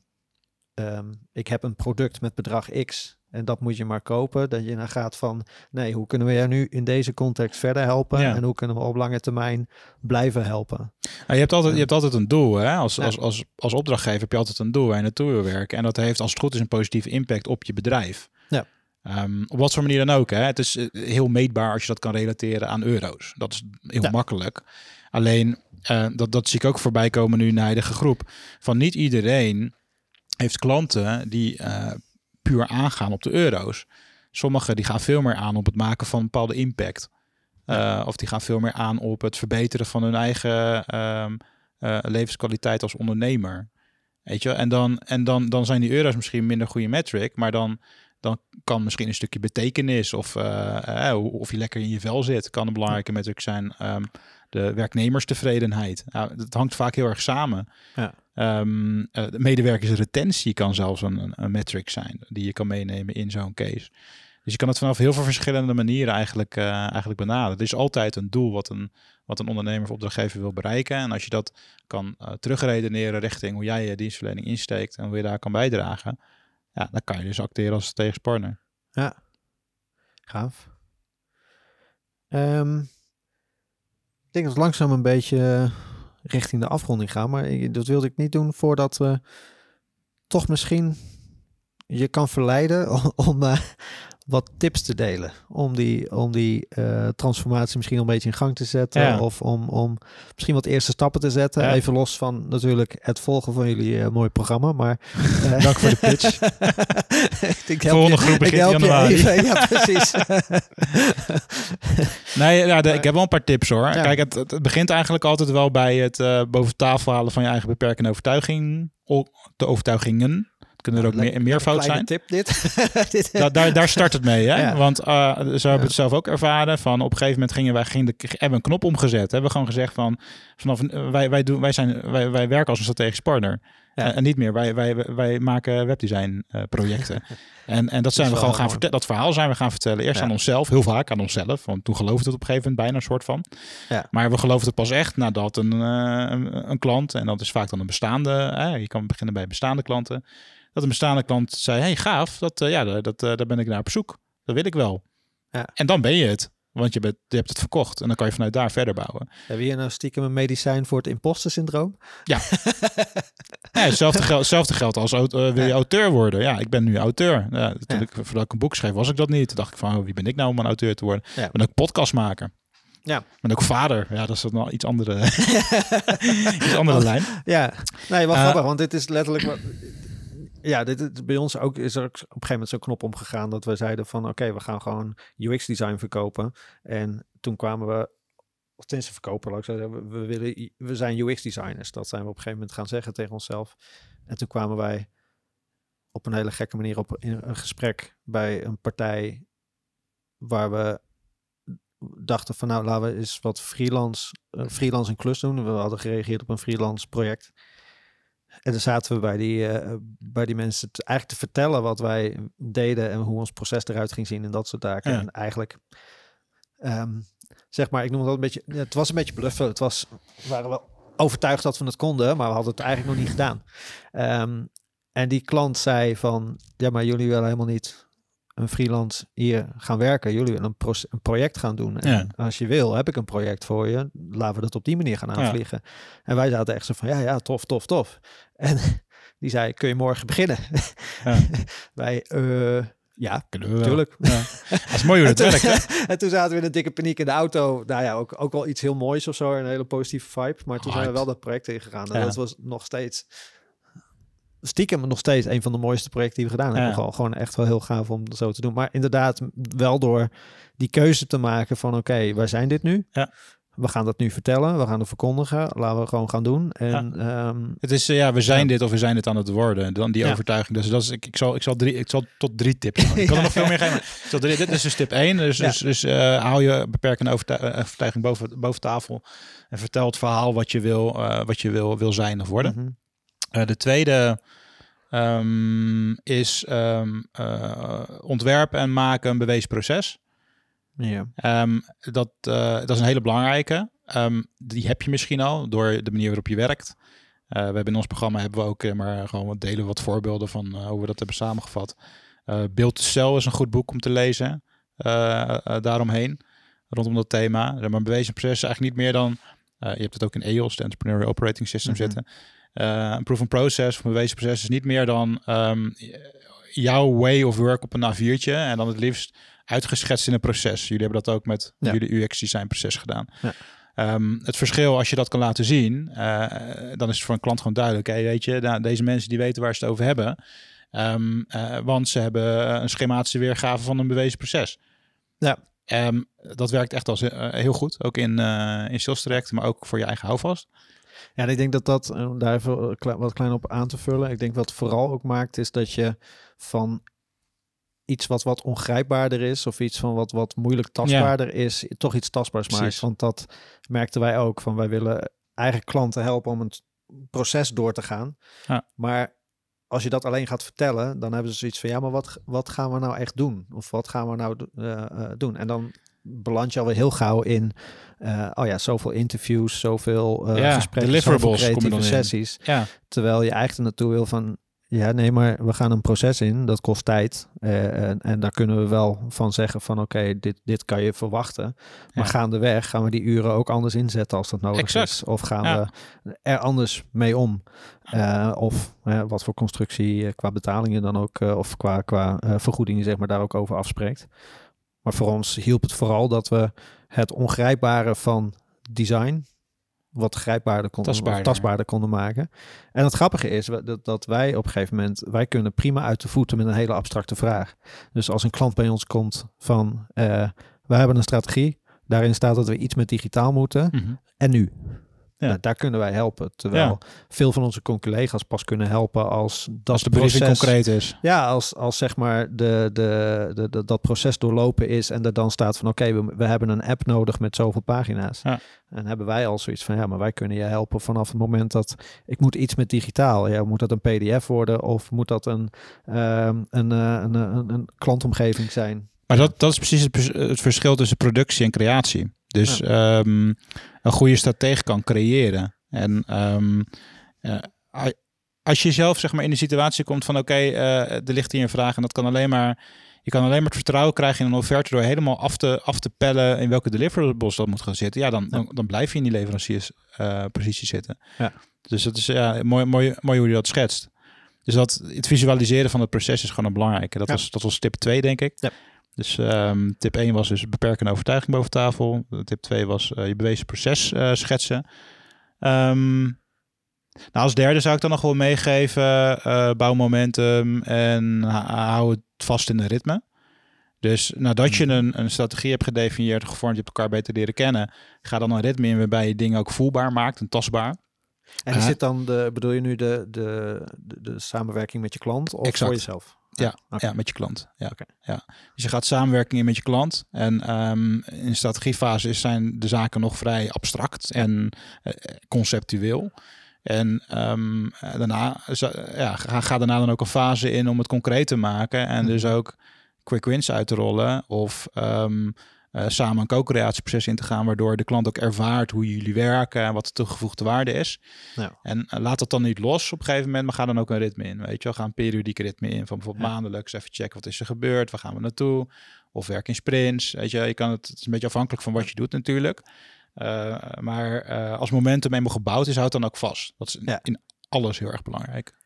ehm, ik heb een product met bedrag X en dat moet je maar kopen. Dat je dan gaat van, nee, hoe kunnen we jou nu in deze context verder helpen? Ja. En hoe kunnen we op lange termijn blijven helpen? Nou, je, hebt altijd, je hebt altijd een doel. Hè? Als, Ja. als, als, als opdrachtgever heb je altijd een doel waar je naartoe wil werken. En dat heeft als het goed is een positieve impact op je bedrijf. Ja. Ehm, op wat voor manier dan ook. Hè? Het is eh, heel meetbaar als je dat kan relateren aan euro's. Dat is heel Ja. makkelijk. Alleen, eh, dat, dat zie ik ook voorbij komen nu in de huidige groep. Van niet iedereen heeft klanten die eh, puur aangaan op de euro's. Sommigen die gaan veel meer aan op het maken van een bepaalde impact. Eh, of die gaan veel meer aan op het verbeteren van hun eigen ehm, eh, levenskwaliteit als ondernemer. Weet je, en dan, en dan, dan zijn die euro's misschien minder goede metric, maar dan, dan kan misschien een stukje betekenis of, of je lekker in je vel zit, kan een belangrijke metric zijn. Ehm, de werknemerstevredenheid. Nou, dat hangt vaak heel erg samen. Ja. Ehm, eh, de medewerkersretentie kan zelfs een, een, een metric zijn die je kan meenemen in zo'n case. Dus je kan het vanaf heel veel verschillende manieren eigenlijk, eh, eigenlijk benaderen. Er is altijd een doel wat een, wat een ondernemer of opdrachtgever wil bereiken. En als je dat kan eh, terugredeneren richting hoe jij je dienstverlening insteekt en hoe je daar kan bijdragen, ja, dan kan je dus acteren als tegenpartner. Ja, gaaf. Ehm, ik denk dat we langzaam een beetje richting de afronding gaan, maar dat wilde ik niet doen voordat we toch misschien je kan verleiden om, om, eh, wat tips te delen. Om die, om die eh, transformatie misschien een beetje in gang te zetten. Ja. Of om, om misschien wat eerste stappen te zetten. Ja. Even los van natuurlijk het volgen van jullie eh, mooie programma. Maar, eh, Dank voor de pitch. ik help Volgende je- groep begint januari. even. Ja, precies. Nee, ja, de- ik heb wel een paar tips hoor. Ja. Kijk, het, het begint eigenlijk altijd wel bij het boven tafel halen van je eigen beperkende overtuiging. O- de overtuigingen. Kunnen er ook meer, meervoud Kleine zijn. tip dit. dit Da- daar, daar start het mee, hè? Ja. Want eh, zo hebben we Ja. het zelf ook ervaren. Van op een gegeven moment gingen wij gingen de, hebben we een knop omgezet. Hebben we gewoon gezegd van vanaf wij, wij, doen, wij, zijn, wij, wij werken als een strategisch partner. Ja. En, en niet meer. Wij, wij, wij maken webdesign eh, projecten. en, en dat zijn we gewoon gaan vertellen. Dat verhaal zijn we gaan vertellen. Eerst aan onszelf, heel vaak aan onszelf. Want toen geloofde het op een gegeven moment bijna een soort van. Ja. Maar we geloofden het pas echt nadat een, eh, een, een klant, en dat is vaak dan een bestaande, je kan beginnen bij bestaande klanten. Dat een bestaande klant zei: Hey, gaaf, dat, eh, ja, dat, eh, daar ben ik naar op zoek. Dat wil ik wel. Ja. En dan ben je het. Want je, bent, je hebt het verkocht en dan kan je vanuit daar verder bouwen. Hebben hier nou stiekem een medicijn voor het imposter syndroom? Ja, hetzelfde, geld, hetzelfde geldt als eh, wil je Ja. auteur worden. Ja, ik ben nu auteur. Ja, toen ik, voordat ik een boek schreef, was ik dat niet. Toen dacht ik van, oh, wie ben ik nou om een auteur te worden? Ja. Ik ben ook podcastmaker. Ja. Ben ook vader. Ja, dat is dan iets andere, iets andere lijn. Ja, nee, Eh, grappig, want dit is letterlijk wat... Ja, dit bij ons ook is er op een gegeven moment zo'n knop omgegaan dat we zeiden van oké, we gaan gewoon UX design verkopen. En toen kwamen we, of tenminste verkopen, ik zeggen, we, willen, we zijn UX designers. Dat zijn we op een gegeven moment gaan zeggen tegen onszelf. En toen kwamen wij op een hele gekke manier op in een gesprek bij een partij waar we dachten van nou laten we eens wat freelance, eh, freelance een klus doen. We hadden gereageerd op een freelance project. En dan zaten we bij die, eh, bij die mensen te, eigenlijk te vertellen wat wij deden en hoe ons proces eruit ging zien en dat soort zaken. Ja. En eigenlijk, ehm, zeg maar, ik noem het wel een beetje, het was een beetje bluffen. Het was, we waren wel overtuigd dat we het konden, maar we hadden het eigenlijk nog niet gedaan. Ehm, en die klant zei van, ja, maar jullie willen helemaal niet een freelance hier gaan werken. Jullie willen een, een project gaan doen. En Ja. als je wil, heb ik een project voor je. Laten we dat op die manier gaan Ja. aanvliegen. En wij zaten echt zo van, ja, ja, tof, tof, tof. En die zei, kun je morgen beginnen? Ja. wij, eh, ja, Kunnen we wel. natuurlijk. Ja. Dat is mooi hoe het En werkt, hè? en toen zaten we in een dikke paniek in de auto. Nou ja, ook, ook wel iets heel moois of zo. Een hele positieve vibe. Maar toen zijn we wel dat project ingegaan. En Ja. dat was nog steeds... Stiekem nog steeds een van de mooiste projecten die we gedaan hebben. Ja. Gewoon, gewoon echt wel heel gaaf om dat zo te doen. Maar inderdaad, wel door die keuze te maken van... Oké, waar zijn dit nu? Ja. We gaan dat nu vertellen. We gaan het verkondigen. Laten we gewoon gaan doen. En ehm, Het is, eh, ja, we zijn Ja. dit of we zijn dit aan het worden. Dan die Ja. overtuiging. Dus dat is, ik, ik, zal, ik, zal drie, ik zal tot drie tips gaan. Ik kan er nog veel meer geven. zal drie, dit is dus tip één. Dus, Ja. dus, dus eh, hou je beperkende eh, overtuiging boven, boven tafel. En vertel het verhaal wat je wil, eh, wat je wil, wil zijn of worden. mhm. Eh, de tweede ehm, is eh, ontwerpen en maken een bewezen proces. ja. Ehm, dat, eh, dat is een hele belangrijke. Die heb je misschien al door de manier waarop je werkt. we hebben in ons programma hebben we ook maar gewoon wat delen wat voorbeelden van hoe we dat hebben samengevat. Beeld to Cell is een goed boek om te lezen daaromheen, rondom dat thema. Maar bewezen proces is eigenlijk niet meer dan, je hebt het ook in EOS, de Entrepreneurial Operating System, mhm. zitten. Een proven process of een bewezen proces is niet meer dan ehm, jouw way of work op een A4'tje en dan het liefst uitgeschetst in een proces. Jullie hebben dat ook met jullie UX design proces gedaan. Ja. Ehm, het verschil, als je dat kan laten zien, uh, dan is het voor een klant gewoon duidelijk. Hey, weet je, nou, deze mensen die weten waar ze het over hebben. Um, uh, want ze hebben een schematische weergave van een bewezen proces. Ja. Um, dat werkt echt als uh, heel goed. Ook in, in sales direct, maar ook voor je eigen houvast. Ja, en ik denk dat dat, daar even wat klein op aan te vullen. Ik denk wat vooral ook maakt, is dat je van iets wat wat ongrijpbaarder is of iets van wat wat moeilijk tastbaarder is, toch iets tastbaars maakt. Want dat merkten wij ook van wij willen eigen klanten helpen om een proces door te gaan. Ja. Maar als je dat alleen gaat vertellen, dan hebben ze zoiets van ja, maar wat, wat gaan we nou echt doen? Of wat gaan we nou uh, doen? En dan beland je alweer heel gauw in, oh ja, zoveel interviews, zoveel uh, ja, gesprekken, zoveel creatieve sessies. Ja. Terwijl je eigenlijk naartoe wil van, ja, nee, maar we gaan een proces in, dat kost tijd. Uh, en, en, daar kunnen we wel van zeggen van oké, dit, dit kan je verwachten. Maar ja. gaandeweg gaan we die uren ook anders inzetten als dat nodig is. Of gaan we er anders mee om. Uh, of wat voor constructie qua betalingen dan ook, of qua, qua vergoedingen zeg maar daar ook over afspreekt. Maar voor ons hielp het vooral dat we het ongrijpbare van design wat grijpbaarder konden, tastbaarder. tastbaarder konden maken. En het grappige is dat, dat wij op een gegeven moment, wij kunnen prima uit de voeten met een hele abstracte vraag. Dus als een klant bij ons komt van, uh, we hebben een strategie, daarin staat dat we iets met digitaal moeten. Mhm. En nu? Ja. Nou, daar kunnen wij helpen. Terwijl veel van onze collega's pas kunnen helpen als dat als de proces concreet is. Ja, als, als zeg maar de, de, de, dat proces doorlopen is en er dan staat van oké, we, we hebben een app nodig met zoveel pagina's. Ja. En hebben wij al zoiets van ja, maar wij kunnen je helpen vanaf het moment dat ik moet iets met digitaal. Ja, moet dat een PDF worden of moet dat een, um, een, een, een, een, klantomgeving zijn? Maar dat, dat is precies het, het verschil tussen productie en creatie. Dus ehm, een goede stratege kan creëren. En um, als je zelf zeg maar in de situatie komt van oké, okay, uh, er ligt hier een vraag en dat kan alleen maar. Je kan alleen maar het vertrouwen krijgen in een offerte door helemaal af te, af te pellen in welke deliverables dat moet gaan zitten. Ja, dan, dan, dan, blijf je in die leverancierspositie uh, zitten. Ja. Dus dat is ja, mooi, mooi, mooi hoe je dat schetst. Dus dat, het visualiseren van het proces is gewoon een belangrijke. Dat, was, dat was tip 2, denk ik. Ja. Dus um, tip 1 was dus beperken overtuiging boven tafel. Tip 2 was uh, je bewezen proces uh, schetsen. Um, nou, als derde zou ik dan nog wel meegeven, uh, bouw momentum en hou het vast in een ritme. Dus nadat je hmm. een, een strategie hebt gedefinieerd, gevormd, je hebt elkaar beter leren kennen, ga dan een ritme in waarbij je dingen ook voelbaar maakt en tastbaar. En is dit dan de, bedoel je nu de, de, de, de samenwerking met je klant of exact. voor jezelf? Ja, ja, met je klant. Ja. ja. Dus je gaat samenwerking in met je klant. En um, in strategiefase zijn de zaken nog vrij abstract en uh, conceptueel. En um, daarna ja, ga, ga, daarna dan ook een fase in om het concreet te maken. En dus mhm. ook quick wins uit te rollen. Of um, uh, samen een co-creatieproces in te gaan, waardoor de klant ook ervaart hoe jullie werken en wat de toegevoegde waarde is. Ja. En uh, laat dat dan niet los op een gegeven moment, maar ga dan ook een ritme in. Weet je wel, ga een periodieke ritme in van bijvoorbeeld maandelijks even checken wat is er gebeurd, waar gaan we naartoe, of werk in sprints. Weet je, je kan het, het is een beetje afhankelijk van wat je doet natuurlijk. Uh, maar als momentum eenmaal gebouwd is, houdt dan ook vast. Dat is in, in alles heel erg belangrijk.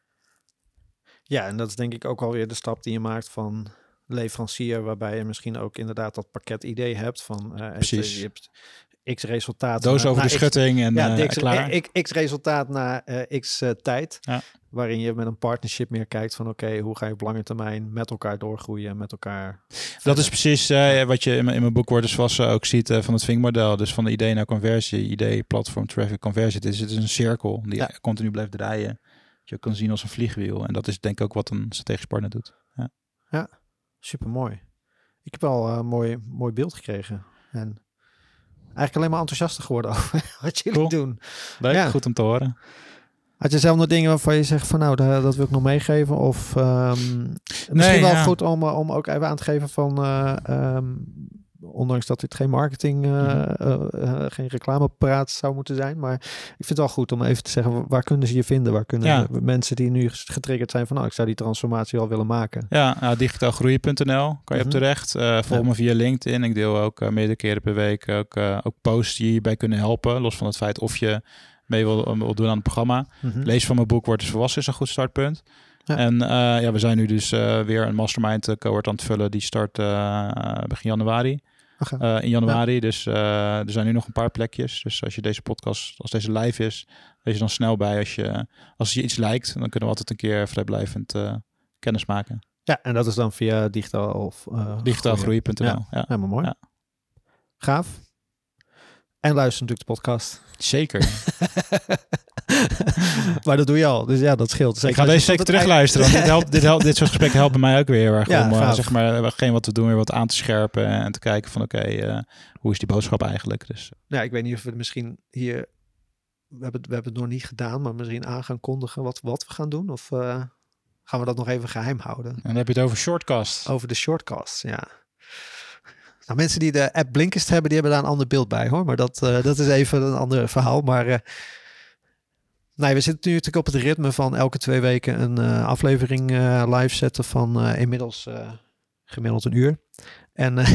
Ja, en dat is denk ik ook alweer de stap die je maakt van leverancier, waarbij je misschien ook inderdaad dat pakket idee hebt van uh, Precies. je hebt x resultaat. Doos over de schutting en ja, uh, x, klaar. X, resultaat na uh, x tijd. Ja. Waarin je met een partnership meer kijkt van oké, hoe ga je op lange termijn met elkaar doorgroeien, met elkaar. Dat is precies wat je in mijn, in mijn boek Worden was ook ziet van het Vink-model. Dus van de idee naar conversie, idee, platform, traffic, conversie. Het is, het is een cirkel die ja. continu blijft draaien. Je kan zien als een vliegwiel. En dat is denk ik ook wat een strategisch partner doet. Ja. Super mooi. Ik heb al een mooi, mooi beeld gekregen. En eigenlijk alleen maar enthousiaster geworden over wat jullie doen. Leuk, ja. goed om te horen. Had je zelf nog dingen waarvan je zegt van nou, dat, dat wil ik nog meegeven? Of um, misschien wel goed om, om ook even aan te geven van um, ondanks dat dit geen marketing, eh, eh, geen reclamepraat zou moeten zijn. Maar ik vind het wel goed om even te zeggen, waar kunnen ze je vinden? Waar kunnen Ja. mensen die nu getriggerd zijn van, nou, ik zou die transformatie al willen maken. Ja, nou, digitaalgroeien.nl kan je Mhm. op terecht. Volg me via LinkedIn. Ik deel ook meerdere keren per week ook, ook posts die je hierbij kunnen helpen. Los van het feit of je mee wil, wil doen aan het programma. Mhm. Lees van mijn boek Word eens volwassen is een goed startpunt. Ja. En ja, we zijn nu dus weer een mastermind cohort aan het vullen. Die start begin januari. Eh, in januari. Dus eh, er zijn nu nog een paar plekjes. Dus als je deze podcast, als deze live is, wees je dan snel bij. Als je, als je iets lijkt, dan kunnen we altijd een keer vrijblijvend eh kennis maken. Ja, en dat is dan via digitaal of uh, Digitaalgroei.nl. Ja. Ja. Helemaal mooi. Ja. Gaaf. En luister natuurlijk de podcast. Zeker. maar dat doe je al, dus ja, dat scheelt. ik ga deze zeker terugluisteren. Want dit, helpt, dit, helpt, dit soort gesprekken helpen mij ook weer heel erg Ja, om uh, gaaf. zeg maar, hetgeen wat we doen weer wat aan te scherpen en te kijken van oké, okay, uh, hoe is die boodschap eigenlijk? Dus, ja, ik weet niet of we misschien hier, we hebben, het, we hebben het nog niet gedaan, maar misschien aan gaan kondigen wat, wat we gaan doen. Of uh, gaan we dat nog even geheim houden? En dan heb je het over shortcast. Over de shortcast, ja. Nou, mensen die de app Blinkist hebben, die hebben daar een ander beeld bij hoor. Maar dat, uh, dat is even een ander verhaal. Maar uh, nee, we zitten nu natuurlijk op het ritme van elke twee weken een uh, aflevering live zetten van inmiddels gemiddeld een uur. En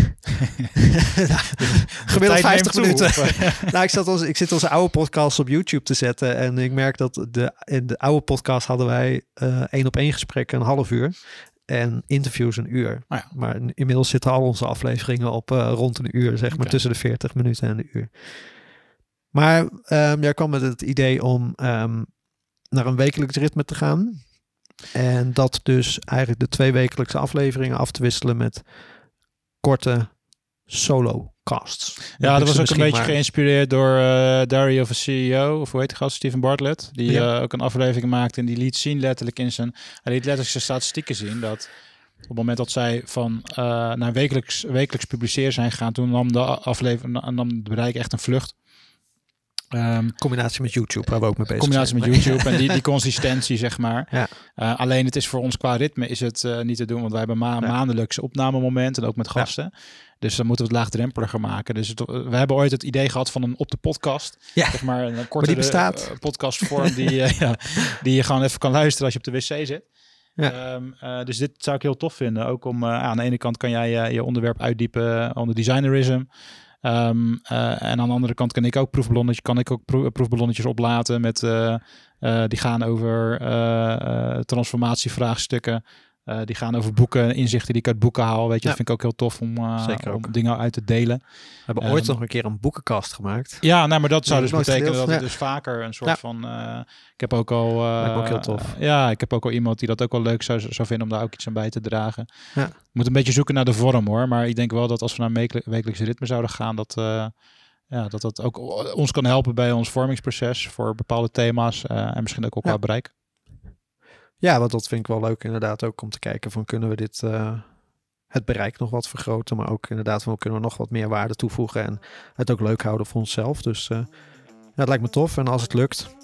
gemiddeld 50 minuten. nou, ik, zat onze, ik zit onze oude podcast op YouTube te zetten. En ik merk dat de, in de oude podcast hadden wij één op één gesprekken een half uur en interviews een uur. Oh ja. Maar inmiddels zitten al onze afleveringen op rond een uur, zeg maar Okay. tussen de 40 minuten en de uur. Maar um, jij kwam met het idee om um, naar een wekelijks ritme te gaan. En dat dus eigenlijk de twee wekelijkse afleveringen af te wisselen met korte solo casts. Ja, dat was ook een beetje maar... geïnspireerd door uh, Dario of CEO, of hoe heet die gast, Steven Bartlett, die ja. uh, ook een aflevering maakte en die liet zien letterlijk in zijn, hij liet letterlijk zijn statistieken zien dat op het moment dat zij van uh, naar wekelijks, wekelijks publiceren zijn gegaan, toen nam de aflevering, nam het bereik echt een vlucht. Um, combinatie met YouTube, waar we ook mee bezig combinatie zijn. met YouTube en die, die consistentie, zeg maar. Ja. Uh, alleen het is voor ons qua ritme is het uh, niet te doen, want wij hebben ma Ja. maandelijks opnamemomenten, ook met gasten. Dus dan moeten we het laagdrempeliger maken. Dus het, we hebben ooit het idee gehad van een op de podcast. Ja. Zeg maar een korte uh, podcastvorm die, ja, die je gewoon even kan luisteren als je op de wc zit. Ja. Um, uh, dus dit zou ik heel tof vinden. Ook om uh, aan de ene kant kan jij uh, je onderwerp uitdiepen onder designerism. Um, uh, en aan de andere kant kan ik ook proefballonnetjes, kan ik ook pro proefballonnetjes oplaten met uh, uh, die gaan over transformatievraagstukken. Uh, die gaan over boeken, inzichten die ik uit boeken haal. Weet je, Ja. dat vind ik ook heel tof om, uh, Zeker om dingen uit te delen. We hebben ooit Um, nog een keer een boekenkast gemaakt. Ja, nou, maar dat zou dus betekenen gedeeld, dat ja. dus vaker een soort Ja. van. uh, ik heb ook al. Lijkt me ook heel tof. Ja, ik heb ook al iemand die dat ook wel leuk zou, zou vinden om daar ook iets aan bij te dragen. Moet een beetje zoeken naar de vorm hoor. Maar ik denk wel dat als we naar een wekelijks ritme zouden gaan, dat. Ja, dat dat ook ons kan helpen bij ons vormingsproces voor bepaalde thema's en misschien ook, ook qua bereik. Ja, want dat vind ik wel leuk inderdaad ook om te kijken van kunnen we dit uh, het bereik nog wat vergroten, maar ook inderdaad van kunnen we nog wat meer waarde toevoegen en het ook leuk houden voor onszelf. Dus uh, ja, het lijkt me tof en als het lukt,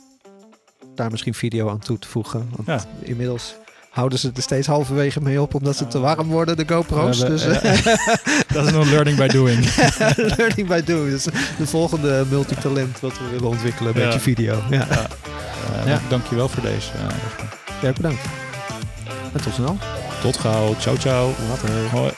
daar misschien video aan toe te voegen. Want Ja. inmiddels houden ze er steeds halverwege mee op omdat ze te warm worden, de GoPro's. We dus, hebben- dat is nog learning by doing. learning by doing. Dus de volgende multitalent wat we willen ontwikkelen, een Ja. beetje video. Ja. Uh, Ja. dank- Dankjewel voor deze. Ja, bedankt. En tot snel. tot gauw. Ciao, ciao. Later. Hoi.